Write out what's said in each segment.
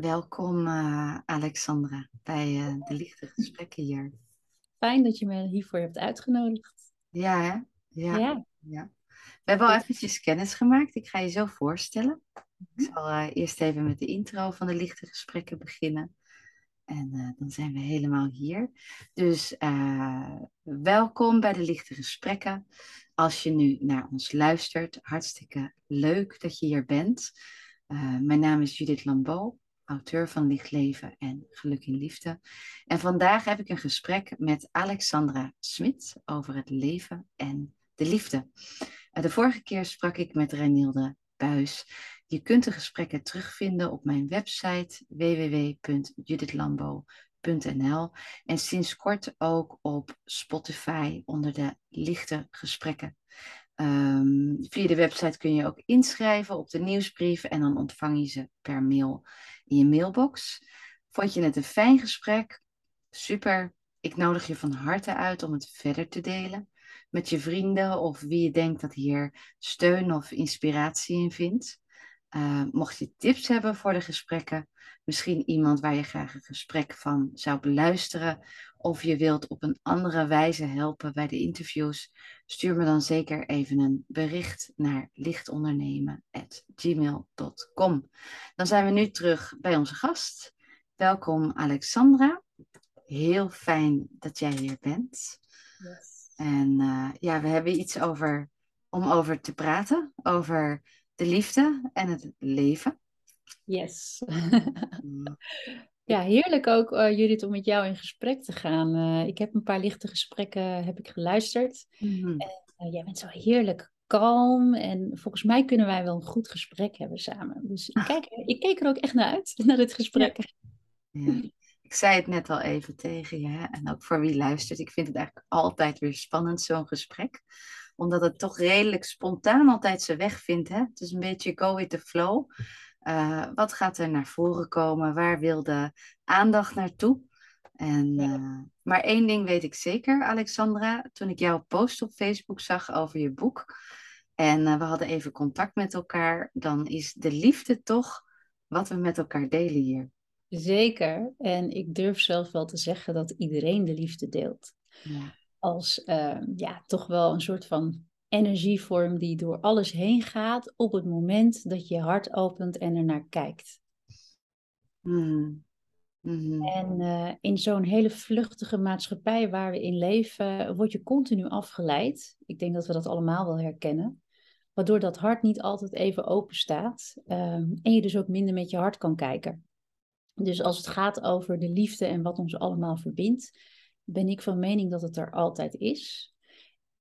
Welkom uh, Alexandra bij uh, de lichte gesprekken hier. Fijn dat je me hiervoor hebt uitgenodigd. Ja, hè? Ja. ja. ja. We hebben al eventjes kennis gemaakt. Ik ga je zo voorstellen. Ik zal uh, eerst even met de intro van de lichte gesprekken beginnen. En dan zijn we helemaal hier. Dus welkom bij de lichte gesprekken. Als je nu naar ons luistert, hartstikke leuk dat je hier bent. mijn naam is Judith Lambeau auteur van Licht Leven en Geluk in Liefde. En vandaag heb ik een gesprek met Alexandra Smit over het leven en de liefde. Eh, de vorige keer sprak ik met Renilde Buis. Je kunt de gesprekken terugvinden op mijn website www.judithlambo.nl en sinds kort ook op Spotify onder de lichte gesprekken. Um, via de website kun je ook inschrijven op de nieuwsbrief en dan ontvang je ze per mail in je mailbox. Vond je het een fijn gesprek? Super. Ik nodig je van harte uit om het verder te delen met je vrienden of wie je denkt dat hier steun of inspiratie in vindt. Uh, mocht je tips hebben voor de gesprekken, misschien iemand waar je graag een gesprek van zou beluisteren, of je wilt op een andere wijze helpen bij de interviews, stuur me dan zeker even een bericht naar lichtondernemen.gmail.com. Dan zijn we nu terug bij onze gast. Welkom Alexandra. Heel fijn dat jij hier bent. Yes. En uh, ja, we hebben iets over om over te praten, over de liefde en het leven. Yes. ja, heerlijk ook, uh, Judith, om met jou in gesprek te gaan. Uh, ik heb een paar lichte gesprekken heb ik geluisterd. Mm-hmm. En uh, jij bent zo heerlijk kalm. En volgens mij kunnen wij wel een goed gesprek hebben samen. Dus ik, kijk, ik keek er ook echt naar uit, naar dit gesprek. Ja. Ik zei het net al even tegen je, hè? en ook voor wie luistert. Ik vind het eigenlijk altijd weer spannend, zo'n gesprek omdat het toch redelijk spontaan altijd zijn weg vindt. Hè? Het is een beetje go with the flow. Uh, wat gaat er naar voren komen? Waar wil de aandacht naartoe? En, uh, maar één ding weet ik zeker, Alexandra. Toen ik jouw post op Facebook zag over je boek. En uh, we hadden even contact met elkaar. Dan is de liefde toch wat we met elkaar delen hier. Zeker. En ik durf zelf wel te zeggen dat iedereen de liefde deelt. Ja als uh, ja, toch wel een soort van energievorm die door alles heen gaat op het moment dat je je hart opent en er naar kijkt. Mm. Mm-hmm. En uh, in zo'n hele vluchtige maatschappij waar we in leven, word je continu afgeleid. Ik denk dat we dat allemaal wel herkennen. Waardoor dat hart niet altijd even open staat. Um, en je dus ook minder met je hart kan kijken. Dus als het gaat over de liefde en wat ons allemaal verbindt, ben ik van mening dat het er altijd is.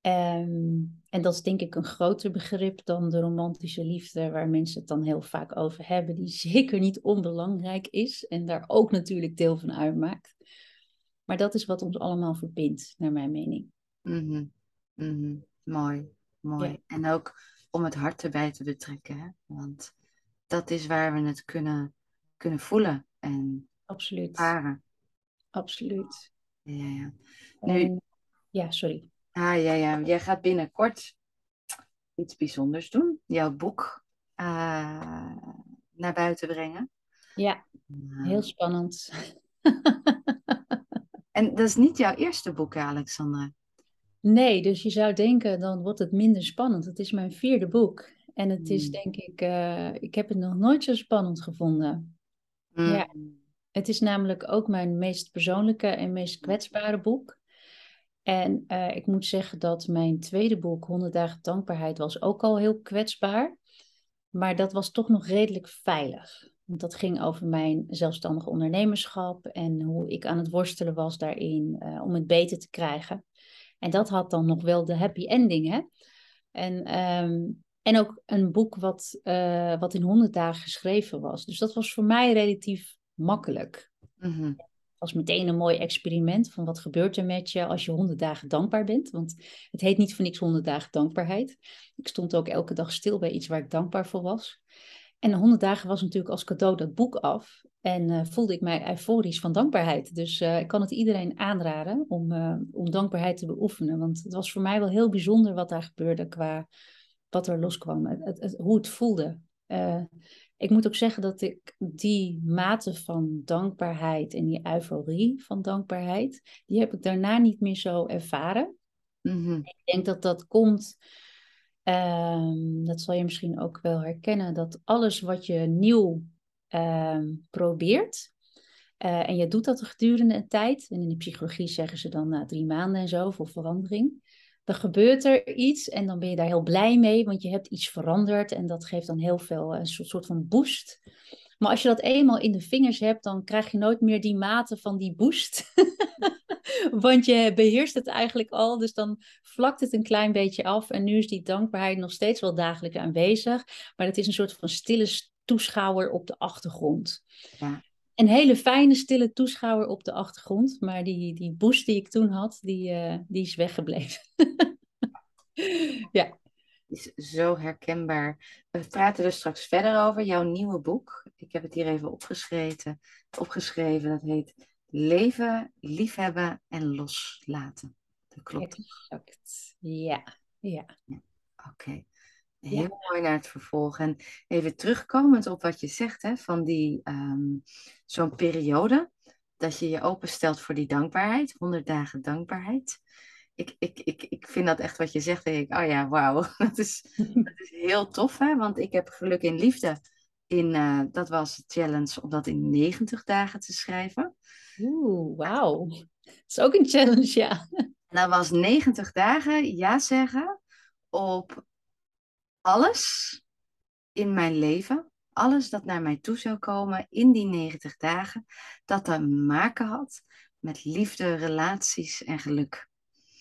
Um, en dat is denk ik een groter begrip dan de romantische liefde, waar mensen het dan heel vaak over hebben, die zeker niet onbelangrijk is en daar ook natuurlijk deel van uitmaakt. Maar dat is wat ons allemaal verbindt, naar mijn mening. Mm -hmm. Mooi, mooi. En ook om het hart erbij te betrekken, hè? want dat is waar we het kunnen, kunnen voelen en Absoluut. Absoluut. Ja, ja. Nu, ja, sorry. Ah, ja, ja. Jij gaat binnenkort iets bijzonders doen. Jouw boek uh, naar buiten brengen. Ja, nou. heel spannend. en dat is niet jouw eerste boek, Alexandra? Nee, dus je zou denken, dan wordt het minder spannend. Het is mijn vierde boek. En het is hmm. denk ik, uh, ik heb het nog nooit zo spannend gevonden. Mm. Ja. Het is namelijk ook mijn meest persoonlijke en meest kwetsbare boek. En uh, ik moet zeggen dat mijn tweede boek, 100 dagen dankbaarheid, was ook al heel kwetsbaar. Maar dat was toch nog redelijk veilig. Want dat ging over mijn zelfstandig ondernemerschap en hoe ik aan het worstelen was daarin uh, om het beter te krijgen. En dat had dan nog wel de happy ending, hè? En, um, en ook een boek wat, uh, wat in 100 dagen geschreven was. Dus dat was voor mij relatief makkelijk. Mm Het was meteen een mooi experiment van wat gebeurt er met je als je honderd dagen dankbaar bent. Want het heet niet voor niks honderd dagen dankbaarheid. Ik stond ook elke dag stil bij iets waar ik dankbaar voor was. En de honderd dagen was natuurlijk als cadeau dat boek af. En uh, voelde ik mij euforisch van dankbaarheid. Dus uh, ik kan het iedereen aanraden om, uh, om dankbaarheid te beoefenen. Want het was voor mij wel heel bijzonder wat daar gebeurde qua wat er loskwam. Het, het, hoe het voelde. Ik moet ook zeggen dat ik die mate van dankbaarheid en die euforie van dankbaarheid, die heb ik daarna niet meer zo ervaren. Mhm. Ik denk dat dat komt, ehm, dat zal je misschien ook wel herkennen, dat alles wat je nieuw ehm, probeert, eh, en je doet dat gedurende een tijd, en in de psychologie zeggen ze dan na drie maanden en zo voor verandering, dan gebeurt er iets en dan ben je daar heel blij mee, want je hebt iets veranderd en dat geeft dan heel veel een soort, van boost. Maar als je dat eenmaal in de vingers hebt, dan krijg je nooit meer die mate van die boost. Want je beheerst het eigenlijk al, dus dan vlakt het een klein beetje af. En nu is die dankbaarheid nog steeds wel dagelijks aanwezig. Maar het is een soort van stille toeschouwer op de achtergrond. Een hele fijne, stille toeschouwer op de achtergrond. Maar die, die boost die ik toen had, die, uh, die is weggebleven. ja is zo herkenbaar. We praten er straks verder over jouw nieuwe boek. Ik heb het hier even opgeschreven. opgeschreven. Dat heet Leven, liefhebben en loslaten. Dat klopt. Exact. Ja, ja. ja. Oké. Heel mooi naar het vervolg. En even terugkomend op wat je zegt, hè, van die um, zo'n periode dat je je openstelt voor die dankbaarheid, 100 dagen dankbaarheid ik, ik, ik, ik vind dat echt wat je zegt. Denk ik, oh ja, wauw. Dat is, dat is heel tof, hè? Want ik heb geluk in liefde. In, uh, dat was de challenge om dat in 90 dagen te schrijven. Oeh, wauw. Dat is ook een challenge, ja. En dat was 90 dagen ja zeggen op alles in mijn leven. Alles dat naar mij toe zou komen in die 90 dagen. Dat te maken had met liefde, relaties en geluk.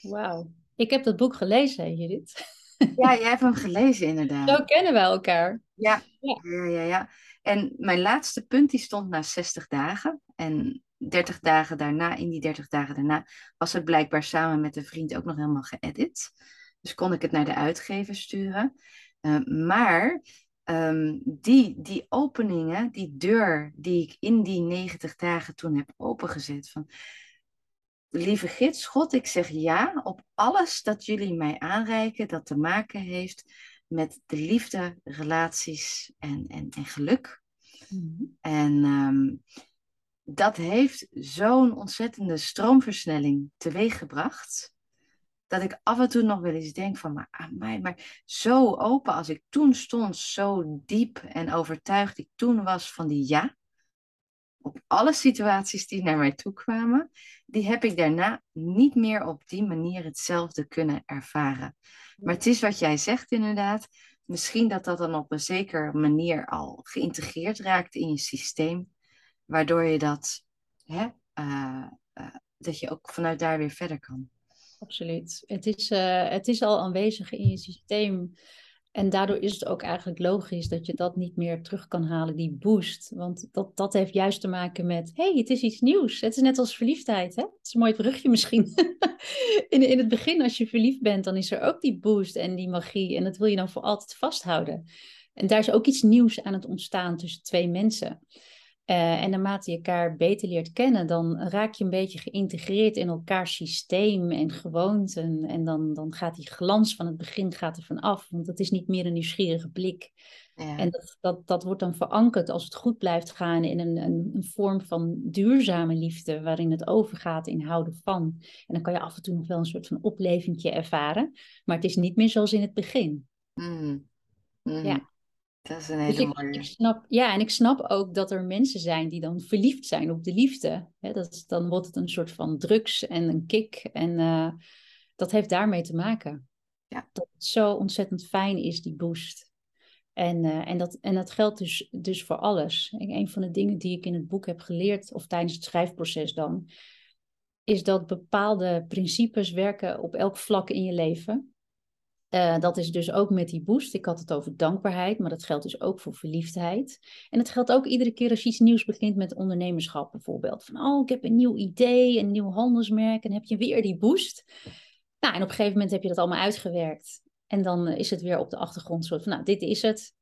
Wauw. Ik heb dat boek gelezen, Judith. Ja, jij hebt hem gelezen inderdaad. Zo kennen we elkaar. Ja, ja, ja, ja. ja. En mijn laatste punt die stond na 60 dagen. En 30 dagen daarna, in die 30 dagen daarna, was het blijkbaar samen met een vriend ook nog helemaal geëdit. Dus kon ik het naar de uitgever sturen. Uh, maar um, die, die openingen, die deur die ik in die 90 dagen toen heb opengezet, van lieve gids, God, ik zeg ja op alles dat jullie mij aanreiken dat te maken heeft met de liefde, relaties en, en, en geluk. Mhm. En um, dat heeft zo'n ontzettende stroomversnelling teweeggebracht. Dat ik af en toe nog wel eens denk van, maar aan mij, maar zo open als ik toen stond, zo diep en overtuigd ik toen was van die ja op alle situaties die naar mij toe kwamen, die heb ik daarna niet meer op die manier hetzelfde kunnen ervaren. Maar het is wat jij zegt inderdaad. Misschien dat dat dan op een zekere manier al geïntegreerd raakt in je systeem, waardoor je dat, hè, uh, uh, dat je ook vanuit daar weer verder kan. Absoluut. Het is, uh, het is al aanwezig in je systeem. En daardoor is het ook eigenlijk logisch dat je dat niet meer terug kan halen, die boost. Want dat, dat heeft juist te maken met, hey, het is iets nieuws. Het is net als verliefdheid, hè? Het is een mooi brugje misschien. in, in het begin, als je verliefd bent, dan is er ook die boost en die magie. En dat wil je dan voor altijd vasthouden. En daar is ook iets nieuws aan het ontstaan tussen twee mensen. Uh, en naarmate je elkaar beter leert kennen, dan raak je een beetje geïntegreerd in elkaars systeem en gewoonten. En dan, dan gaat die glans van het begin gaat er van af, want dat is niet meer een nieuwsgierige blik. Ja. En dat, dat, dat wordt dan verankerd als het goed blijft gaan in een, een, een, vorm van duurzame liefde, waarin het overgaat in houden van. En dan kan je af en toe nog wel een soort van oplevingje ervaren, maar het is niet meer zoals in het begin. Mm. Mm. Ja. Dat is een dus hele dus mooie. Ik snap, ja, en ik snap ook dat er mensen zijn die dan verliefd zijn op de liefde. dat, dan wordt het een soort van drugs en een kick. En uh, dat heeft daarmee te maken. Ja. Dat het zo ontzettend fijn is, die boost. En, uh, en, dat, en dat geldt dus, dus voor alles. En een van de dingen die ik in het boek heb geleerd, of tijdens het schrijfproces dan, is dat bepaalde principes werken op elk vlak in je leven. Uh, dat is dus ook met die boost. Ik had het over dankbaarheid, maar dat geldt dus ook voor verliefdheid. En dat geldt ook iedere keer als je iets nieuws begint met ondernemerschap bijvoorbeeld. Van, oh, ik heb een nieuw idee, een nieuw handelsmerk en heb je weer die boost. Nou, en op een gegeven moment heb je dat allemaal uitgewerkt. En dan is het weer op de achtergrond soort van, nou, dit is het.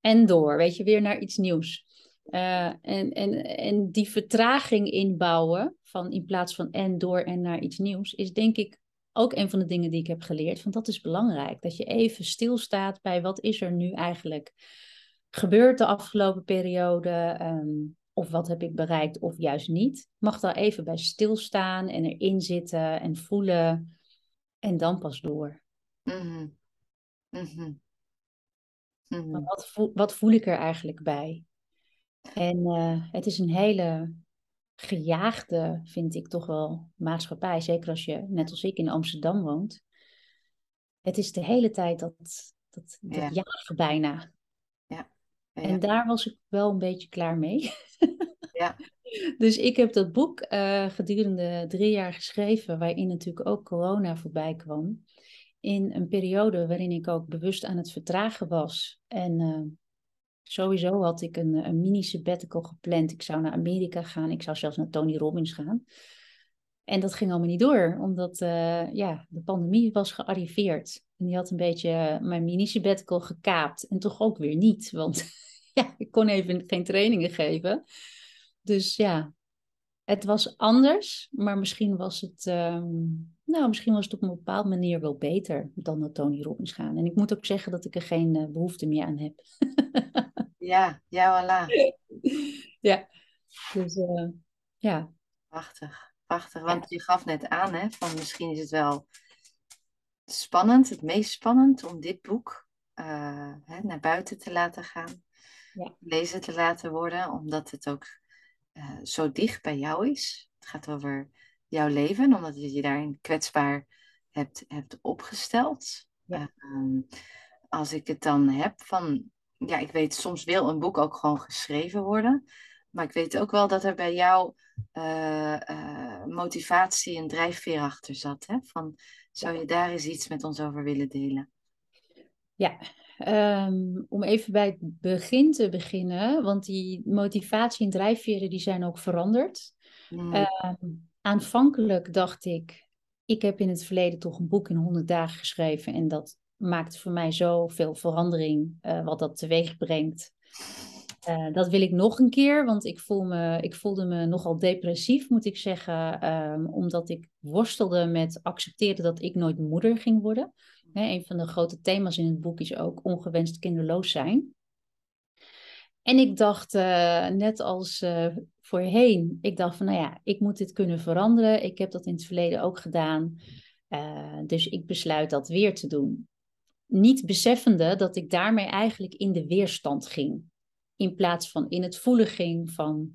En door, weet je, weer naar iets nieuws. Uh, en, en, en die vertraging inbouwen van in plaats van en door en naar iets nieuws, is denk ik ook een van de dingen die ik heb geleerd. Want dat is belangrijk. Dat je even stilstaat bij wat is er nu eigenlijk gebeurd de afgelopen periode? Ehm, of wat heb ik bereikt of juist niet? Mag daar even bij stilstaan en erin zitten en voelen en dan pas door. Mm -hmm. Wat, voel, wat, voel, ik er eigenlijk bij? En uh, het is een hele gejaagde, vind ik toch wel, maatschappij. Zeker als je, net als ik, in Amsterdam woont. Het is de hele tijd dat, dat, dat ja. jagen bijna. Ja. ja. En daar was ik wel een beetje klaar mee. ja. Dus ik heb dat boek uh, gedurende drie jaar geschreven, waarin natuurlijk ook corona voorbij kwam. In een periode waarin ik ook bewust aan het vertragen was. En uh, sowieso had ik een, een mini sabbatical gepland. Ik zou naar Amerika gaan, ik zou zelfs naar Tony Robbins gaan. En dat ging allemaal niet door, omdat uh, ja, de pandemie was gearriveerd. En die had een beetje mijn mini sabbatical gekaapt. En toch ook weer niet, want ja, ik kon even geen trainingen geven. Dus ja, het was anders, maar misschien was het, um, nou, misschien was het op een bepaalde manier wel beter dan naar Tony Robbins gaan. En ik moet ook zeggen dat ik er geen behoefte meer aan heb. ja, ja, voilà. ja, dus uh, ja. Prachtig, prachtig. Want je gaf net aan, hè, van misschien is het wel spannend, het meest spannend om dit boek uh, hè, naar buiten te laten gaan. Ja. Lezen te laten worden, omdat het ook uh, zo dicht bij jou is. Het gaat over jouw leven, omdat je je daarin kwetsbaar hebt, hebt opgesteld. Ja. Uh, als ik het dan heb van, ja, ik weet, soms wil een boek ook gewoon geschreven worden. Maar ik weet ook wel dat er bij jou uh, motivatie en drijfveer achter zat. Hè? Van, zou je daar eens iets met ons over willen delen? Ja, Um, om even bij het begin te beginnen, want die motivatie en drijfveren die zijn ook veranderd. Mm. Um, aanvankelijk dacht ik, ik heb in het verleden toch een boek in 100 dagen geschreven en dat maakt voor mij zoveel verandering uh, wat dat teweeg brengt. Uh, dat wil ik nog een keer, want ik, voel me, ik voelde me nogal depressief, moet ik zeggen, um, omdat ik worstelde met accepteren dat ik nooit moeder ging worden. Hè, een van de grote thema's in het boek is ook ongewenst kinderloos zijn. En ik dacht, uh, net als voorheen, ik dacht van, nou ja, ik moet dit kunnen veranderen. Ik heb dat in het verleden ook gedaan. Dus ik besluit dat weer te doen. Niet beseffende dat ik daarmee eigenlijk in de weerstand ging. In plaats van in het voelen ging van,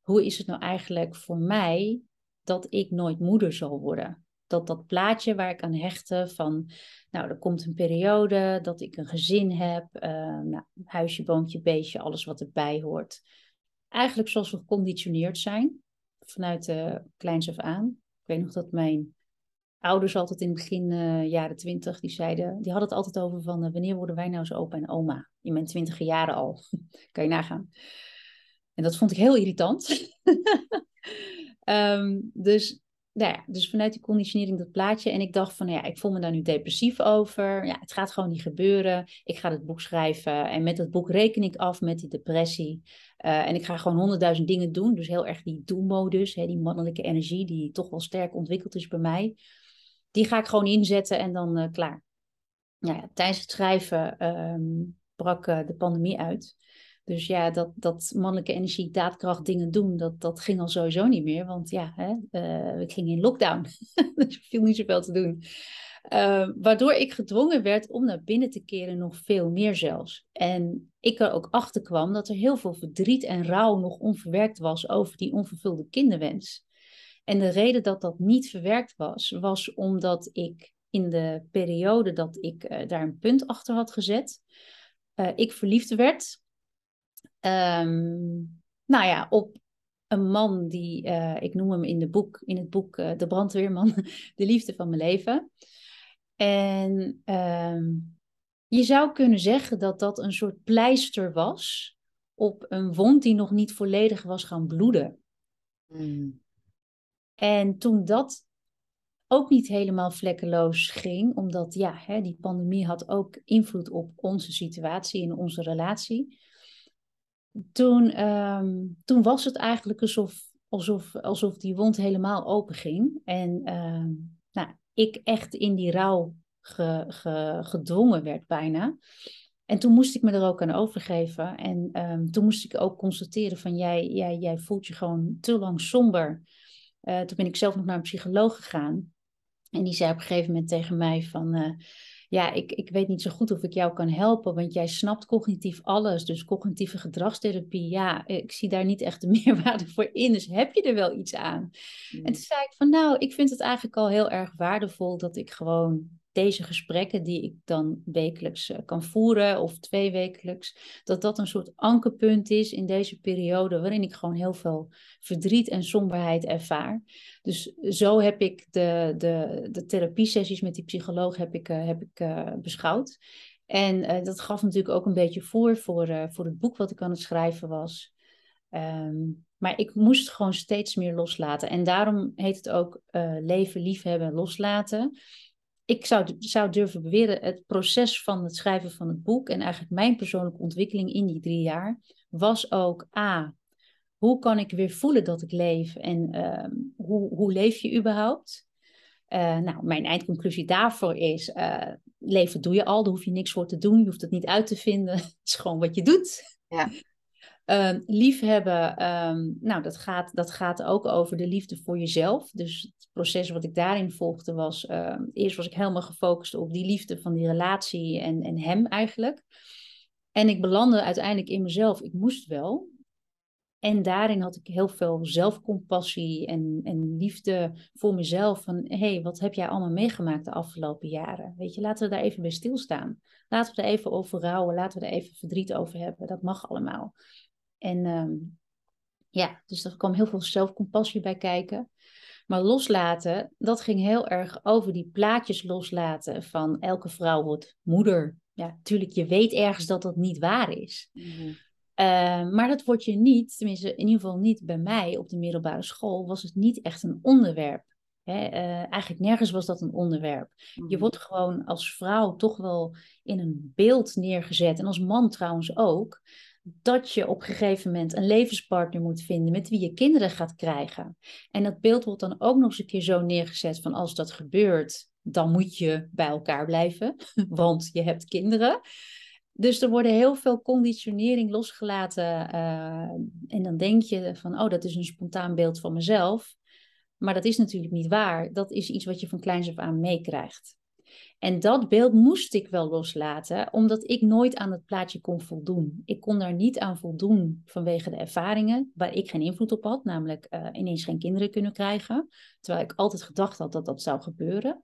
hoe is het nou eigenlijk voor mij dat ik nooit moeder zal worden? dat dat plaatje waar ik aan hechtte van, nou, er komt een periode dat ik een gezin heb, uh, nou, huisje, boontje, beestje, alles wat erbij hoort. Eigenlijk zoals we geconditioneerd zijn, vanuit de kleins af aan. Ik weet nog dat mijn ouders altijd in het begin uh, jaren twintig, die zeiden, die hadden het altijd over van, uh, wanneer worden wij nou zo opa en oma? In mijn twintige jaren al, kan je nagaan. En dat vond ik heel irritant. um, dus nou ja, dus vanuit die conditionering dat plaatje. En ik dacht van, ja, ik voel me daar nu depressief over. Ja, het gaat gewoon niet gebeuren. Ik ga het boek schrijven. En met het boek reken ik af met die depressie. Uh, en ik ga gewoon honderdduizend dingen doen. Dus heel erg die doelmodus, hè, die mannelijke energie, die toch wel sterk ontwikkeld is bij mij. Die ga ik gewoon inzetten en dan uh, klaar. Nou ja, tijdens het schrijven um, brak uh, de pandemie uit. Dus ja, dat, dat mannelijke energie, daadkracht, dingen doen, dat, dat ging al sowieso niet meer. Want ja, hè, uh, ik ging in lockdown. dus er viel niet zoveel te doen. Uh, waardoor ik gedwongen werd om naar binnen te keren, nog veel meer zelfs. En ik er ook achter kwam dat er heel veel verdriet en rouw nog onverwerkt was over die onvervulde kinderwens. En de reden dat dat niet verwerkt was, was omdat ik in de periode dat ik uh, daar een punt achter had gezet, uh, ik verliefd werd Um, nou ja, op een man die, uh, ik noem hem in, de boek, in het boek De Brandweerman, de liefde van mijn leven. En um, je zou kunnen zeggen dat dat een soort pleister was op een wond die nog niet volledig was gaan bloeden. Mm. En toen dat ook niet helemaal vlekkeloos ging, omdat ja, hè, die pandemie had ook invloed op onze situatie en onze relatie toen, um, toen was het eigenlijk alsof, alsof, alsof die wond helemaal open ging. En um, nou, ik echt in die rouw ge, ge, gedwongen werd bijna. En toen moest ik me er ook aan overgeven. En ehm, toen moest ik ook constateren van jij, jij, jij voelt je gewoon te lang somber. Uh, toen ben ik zelf nog naar een psycholoog gegaan. En die zei op een gegeven moment tegen mij van... Uh, ja, ik, ik weet niet zo goed of ik jou kan helpen, want jij snapt cognitief alles. Dus cognitieve gedragstherapie, ja, ik zie daar niet echt de meerwaarde voor in. Dus heb je er wel iets aan? En toen zei ik van, nou, ik vind het eigenlijk al heel erg waardevol dat ik gewoon deze gesprekken die ik dan wekelijks eh, kan voeren of twee wekelijks, dat dat een soort ankerpunt is in deze periode waarin ik gewoon heel veel verdriet en somberheid ervaar. Dus zo heb ik de, de, de therapiesessies met die psycholoog heb ik, uh, heb ik uh, beschouwd. En dat gaf natuurlijk ook een beetje voor voor, voor het boek wat ik aan het schrijven was. Um, maar ik moest gewoon steeds meer loslaten. En daarom heet het ook leven, liefhebben, loslaten ik zou, zou durven beweren, het proces van het schrijven van het boek en eigenlijk mijn persoonlijke ontwikkeling in die drie jaar, was ook A, hoe kan ik weer voelen dat ik leef en ehm, hoe, hoe leef je überhaupt? Uh, nou, mijn eindconclusie daarvoor is, uh, leven doe je al, daar hoef je niks voor te doen, je hoeft het niet uit te vinden, het is gewoon wat je doet. Ja. Uh, liefhebben, um, nou, dat gaat, dat gaat ook over de liefde voor jezelf. Dus het proces wat ik daarin volgde was, uh, eerst was ik helemaal gefocust op die liefde van die relatie en, en hem eigenlijk. En ik belandde uiteindelijk in mezelf, ik moest wel. En daarin had ik heel veel zelfcompassie en, en liefde voor mezelf. Van, hé, hey, wat heb jij allemaal meegemaakt de afgelopen jaren? Weet je, laten we daar even bij stilstaan. Laten we er even over rouwen, laten we er even verdriet over hebben. Dat mag allemaal. En um, ja, dus er kwam heel veel zelfcompassie bij kijken. Maar loslaten, dat ging heel erg over die plaatjes loslaten van elke vrouw wordt moeder. Ja, natuurlijk, je weet ergens dat dat niet waar is. Mm maar dat wordt je niet, tenminste in ieder geval niet bij mij op de middelbare school, was het niet echt een onderwerp. Hè? Uh, eigenlijk nergens was dat een onderwerp. Je mhm. wordt gewoon als vrouw toch wel in een beeld neergezet. En als man trouwens ook dat je op een gegeven moment een levenspartner moet vinden met wie je kinderen gaat krijgen. En dat beeld wordt dan ook nog eens een keer zo neergezet van als dat gebeurt, dan moet je bij elkaar blijven, want je hebt kinderen. Dus er worden heel veel conditionering losgelaten. Uh, en dan denk je van, oh, dat is een spontaan beeld van mezelf. Maar dat is natuurlijk niet waar. Dat is iets wat je van kleins af aan meekrijgt. En dat beeld moest ik wel loslaten, omdat ik nooit aan het plaatje kon voldoen. Ik kon daar niet aan voldoen vanwege de ervaringen waar ik geen invloed op had, namelijk uh, ineens geen kinderen kunnen krijgen, terwijl ik altijd gedacht had dat dat zou gebeuren.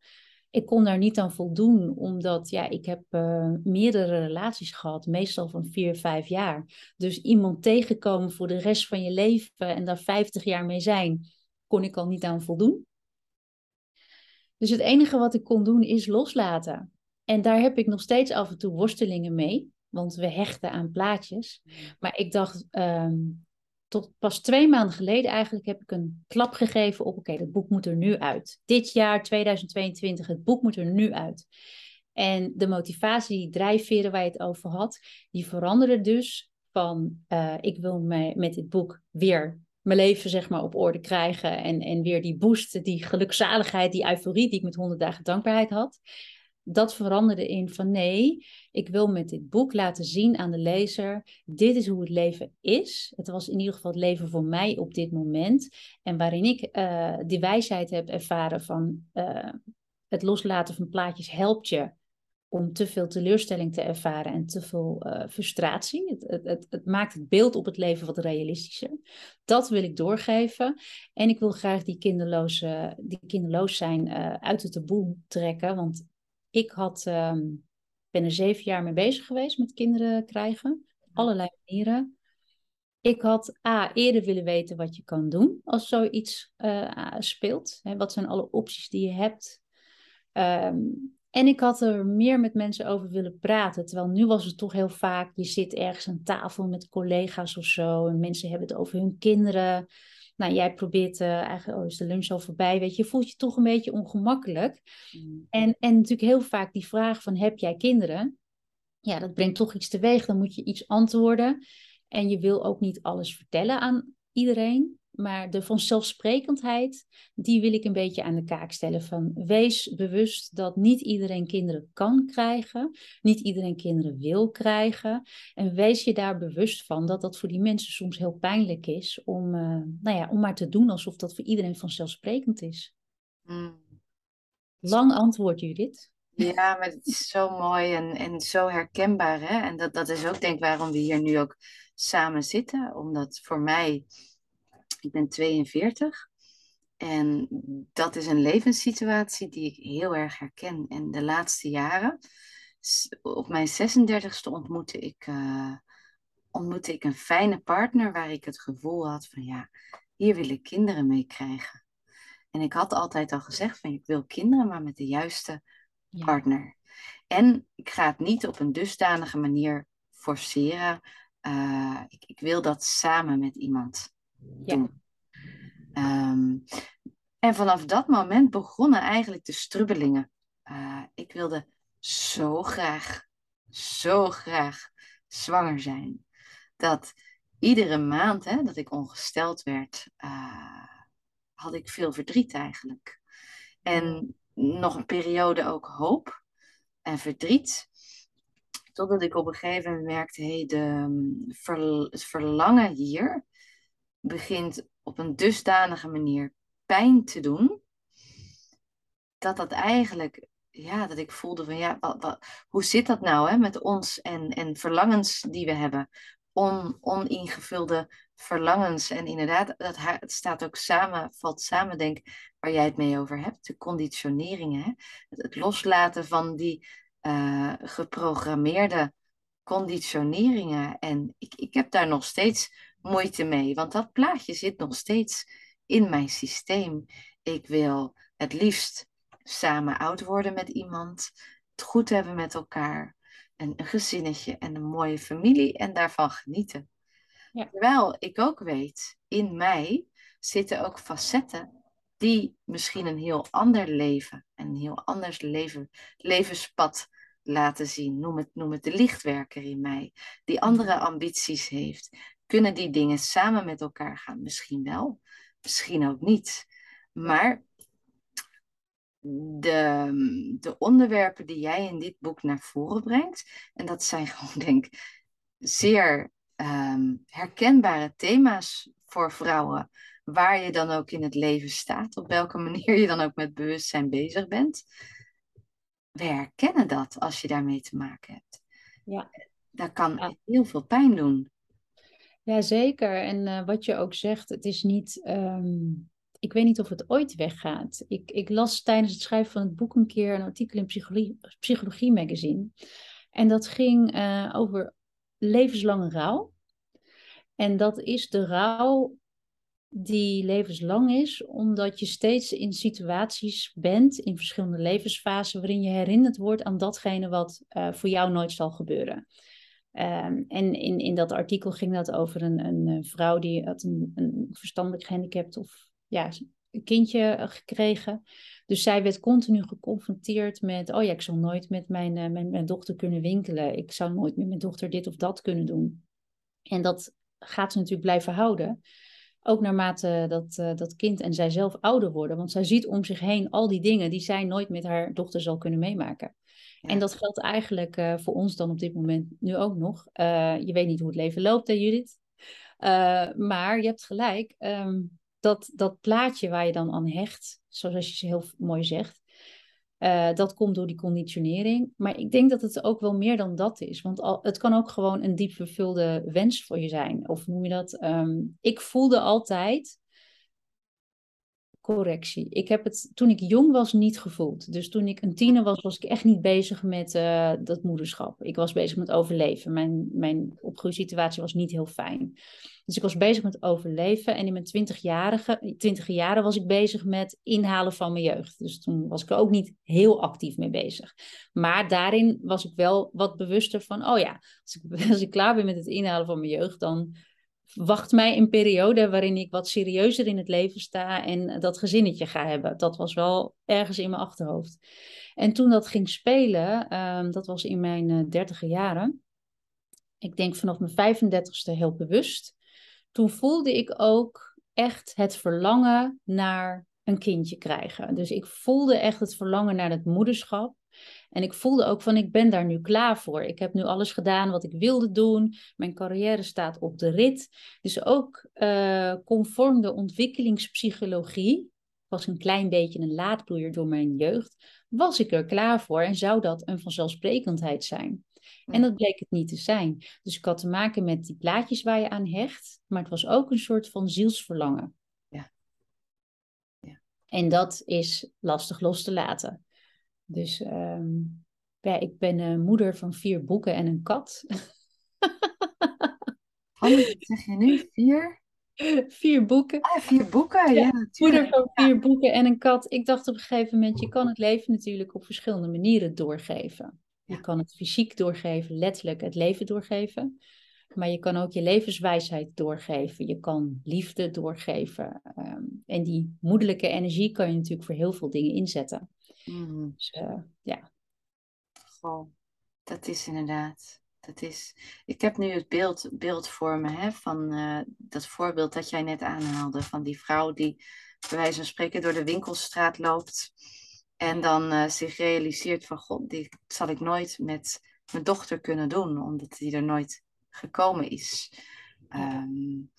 Ik kon daar niet aan voldoen, omdat ja, ik heb uh, meerdere relaties gehad, meestal van vier, vijf jaar. Dus iemand tegenkomen voor de rest van je leven en daar vijftig jaar mee zijn, kon ik al niet aan voldoen. Dus het enige wat ik kon doen is loslaten. En daar heb ik nog steeds af en toe worstelingen mee, want we hechten aan plaatjes. Maar ik dacht, um, tot pas twee maanden geleden eigenlijk heb ik een klap gegeven op, oké, dat boek moet er nu uit. Dit jaar, 2022, het boek moet er nu uit. En de motivatie, die drijfveren waar je het over had, die veranderde dus van, uh, ik wil mij met dit boek weer mijn leven zeg maar op orde krijgen. En, en weer die boost, die gelukzaligheid, die euforie die ik met 100 dagen dankbaarheid had. Dat veranderde in van nee, ik wil met dit boek laten zien aan de lezer, dit is hoe het leven is. Het was in ieder geval het leven voor mij op dit moment. En waarin ik uh, die wijsheid heb ervaren van uh, het loslaten van plaatjes helpt je om te veel teleurstelling te ervaren en te veel uh, frustratie. Het, het, het, maakt het beeld op het leven wat realistischer. Dat wil ik doorgeven. En ik wil graag die, kinderloze, die kinderloos zijn uh, uit het taboe trekken. Want ik had, um, ben er zeven jaar mee bezig geweest met kinderen krijgen. Allerlei manieren. Ik had A, eerder willen weten wat je kan doen als zoiets uh, speelt. Hè, wat zijn alle opties die je hebt? Um, en ik had er meer met mensen over willen praten. Terwijl nu was het toch heel vaak, je zit ergens aan tafel met collega's of zo. En mensen hebben het over hun kinderen. Nou, jij probeert uh, eigenlijk, oh, is de lunch al voorbij? Weet je, je voelt je toch een beetje ongemakkelijk. Mm. En, en natuurlijk heel vaak die vraag van, heb jij kinderen? Ja, dat brengt toch iets teweeg. Dan moet je iets antwoorden. En je wil ook niet alles vertellen aan iedereen. Maar de vanzelfsprekendheid, die wil ik een beetje aan de kaak stellen. Van wees bewust dat niet iedereen kinderen kan krijgen, niet iedereen kinderen wil krijgen. En wees je daar bewust van dat dat voor die mensen soms heel pijnlijk is om, uh, nou ja, om maar te doen alsof dat voor iedereen vanzelfsprekend is. Mm. Lang antwoord, Judith. Ja, maar het is zo mooi en, en zo herkenbaar. Hè? En dat, dat is ook denk ik waarom we hier nu ook samen zitten. Omdat voor mij, ik ben 42 en dat is een levenssituatie die ik heel erg herken. En de laatste jaren, op mijn 36e ontmoette ik, uh, ontmoette ik een fijne partner waar ik het gevoel had van ja, hier wil ik kinderen mee krijgen. En ik had altijd al gezegd van ik wil kinderen, maar met de juiste partner. En ik ga het niet op een dusdanige manier forceren. Uh, ik, ik, wil dat samen met iemand Ehm, en vanaf dat moment begonnen eigenlijk de strubbelingen. Uh, ik wilde zo graag, zo graag zwanger zijn. Dat iedere maand hè, dat ik ongesteld werd, uh, had ik veel verdriet eigenlijk. En nog een periode ook hoop en verdriet. Totdat ik op een gegeven moment merkte, hey, de, mm, het verlangen hier begint op een dusdanige manier pijn te doen. Dat dat eigenlijk, ja, dat ik voelde van, ja, wat, wat, hoe zit dat nou hè, met ons en, en verlangens die we hebben? On, oningevulde verlangens. En inderdaad, dat, het staat ook samen, valt samen, denk waar jij het mee over hebt. De conditioneringen. Hè? Het, loslaten van die uh, geprogrammeerde conditioneringen. En ik, ik heb daar nog steeds moeite mee, want dat plaatje zit nog steeds in mijn systeem. Ik wil het liefst samen oud worden met iemand, het goed hebben met elkaar, een, een gezinnetje en een mooie familie en daarvan genieten. Ja. Terwijl ik ook weet, in mij zitten ook facetten die misschien een heel ander leven, een heel anders leven, levenspad laten zien. Noem het, noem het de lichtwerker in mij, die andere ambities heeft. Kunnen die dingen samen met elkaar gaan? Misschien wel, misschien ook niet. Maar de, de onderwerpen die jij in dit boek naar voren brengt, en dat zijn gewoon, denk ik, zeer Ehm, herkenbare thema's voor vrouwen, waar je dan ook in het leven staat, op welke manier je dan ook met bewustzijn bezig bent. We herkennen dat als je daarmee te maken hebt. Ja. Dat kan heel veel pijn doen. Ja, zeker. En uh, wat je ook zegt, het is niet. Ehm, ik weet niet of het ooit weggaat. Ik, ik las tijdens het schrijven van het boek een keer een artikel in Psychologie, Magazine. En dat ging uh, over levenslange rouw. En dat is de rouw die levenslang is, omdat je steeds in situaties bent, in verschillende levensfasen, waarin je herinnerd wordt aan datgene wat uh, voor jou nooit zal gebeuren. Um, en in, in dat artikel ging dat over een, een vrouw die had een, een verstandelijk gehandicapt of ja, een kindje gekregen. Dus zij werd continu geconfronteerd met, oh ja, ik zal nooit met mijn, uh, mijn, mijn dochter kunnen winkelen. Ik zou nooit met mijn dochter dit of dat kunnen doen. En dat gaat ze natuurlijk blijven houden. Ook naarmate dat, dat kind en zij zelf ouder worden. Want zij ziet om zich heen al die dingen die zij nooit met haar dochter zal kunnen meemaken. En dat geldt eigenlijk uh, voor ons dan op dit moment nu ook nog. je weet niet hoe het leven loopt, hè Judith? maar je hebt gelijk. Um, dat, dat plaatje waar je dan aan hecht, zoals je ze heel mooi zegt, dat komt door die conditionering. Maar ik denk dat het ook wel meer dan dat is. Want al, het kan ook gewoon een diep vervulde wens voor je zijn. Of noem je dat? Um, ik voelde altijd correctie. Ik heb het toen ik jong was niet gevoeld. Dus toen ik een tiener was, was ik echt niet bezig met uh, dat moederschap. Ik was bezig met overleven. Mijn, mijn opgroeisituatie was niet heel fijn. Dus ik was bezig met overleven. En in mijn twintigjarige, twintige jaren was ik bezig met inhalen van mijn jeugd. Dus toen was ik er ook niet heel actief mee bezig. Maar daarin was ik wel wat bewuster van, oh ja, als ik, als ik klaar ben met het inhalen van mijn jeugd, dan wacht mij een periode waarin ik wat serieuzer in het leven sta en dat gezinnetje ga hebben. Dat was wel ergens in mijn achterhoofd. En toen dat ging spelen, ehm, dat was in mijn uh, dertige jaren. Ik denk vanaf mijn 35ste heel bewust. Toen voelde ik ook echt het verlangen naar een kindje krijgen. Dus ik voelde echt het verlangen naar het moederschap. En ik voelde ook van, ik ben daar nu klaar voor. Ik heb nu alles gedaan wat ik wilde doen. Mijn carrière staat op de rit. Dus ook uh, conform de ontwikkelingspsychologie, was een klein beetje een laadbloeier door mijn jeugd, was ik er klaar voor en zou dat een vanzelfsprekendheid zijn. En dat bleek het niet te zijn. Dus ik had te maken met die plaatjes waar je aan hecht, maar het was ook een soort van zielsverlangen. Ja. ja. En dat is lastig los te laten. Dus ehm, ja, ik ben moeder van vier boeken en een kat. Wat zeg je nu? Vier? Vier boeken. Ah, vier boeken, ja. ja moeder van vier boeken en een kat. Ik dacht op een gegeven moment, je kan het leven natuurlijk op verschillende manieren doorgeven. Je kan het fysiek doorgeven, letterlijk het leven doorgeven. Maar je kan ook je levenswijsheid doorgeven. Je kan liefde doorgeven. Ehm, en die moederlijke energie kan je natuurlijk voor heel veel dingen inzetten. Mm. Dus uh, ja. Goh, dat is inderdaad. Dat is, ik heb nu het beeld, beeld voor me hè, van uh, dat voorbeeld dat jij net aanhaalde. Van die vrouw die bij wijze van spreken door de winkelstraat loopt. En dan uh, zich realiseert van god, dit zal ik nooit met mijn dochter kunnen doen. Omdat die er nooit gekomen is. Um,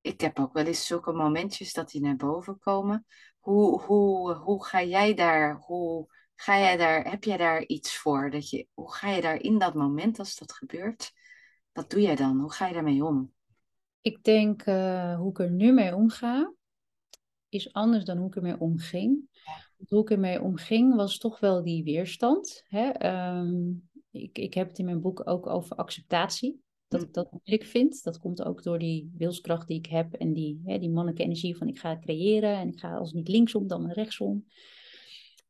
ik heb ook wel eens zulke momentjes dat die naar boven komen. Hoe, hoe, hoe ga jij daar, hoe ga jij daar, heb jij daar iets voor? Dat je, hoe ga je daar in dat moment als dat gebeurt? Wat doe jij dan? Hoe ga je daarmee om? Ik denk uh, hoe ik er nu mee omga, is anders dan hoe ik ermee omging. Hoe ik ermee omging was toch wel die weerstand. Hè? Um, ik, ik heb het in mijn boek ook over acceptatie. Dat ik dat moeilijk vind. Dat komt ook door die wilskracht die ik heb en die, hè, die mannelijke energie van ik ga creëren en ik ga als niet linksom dan rechtsom.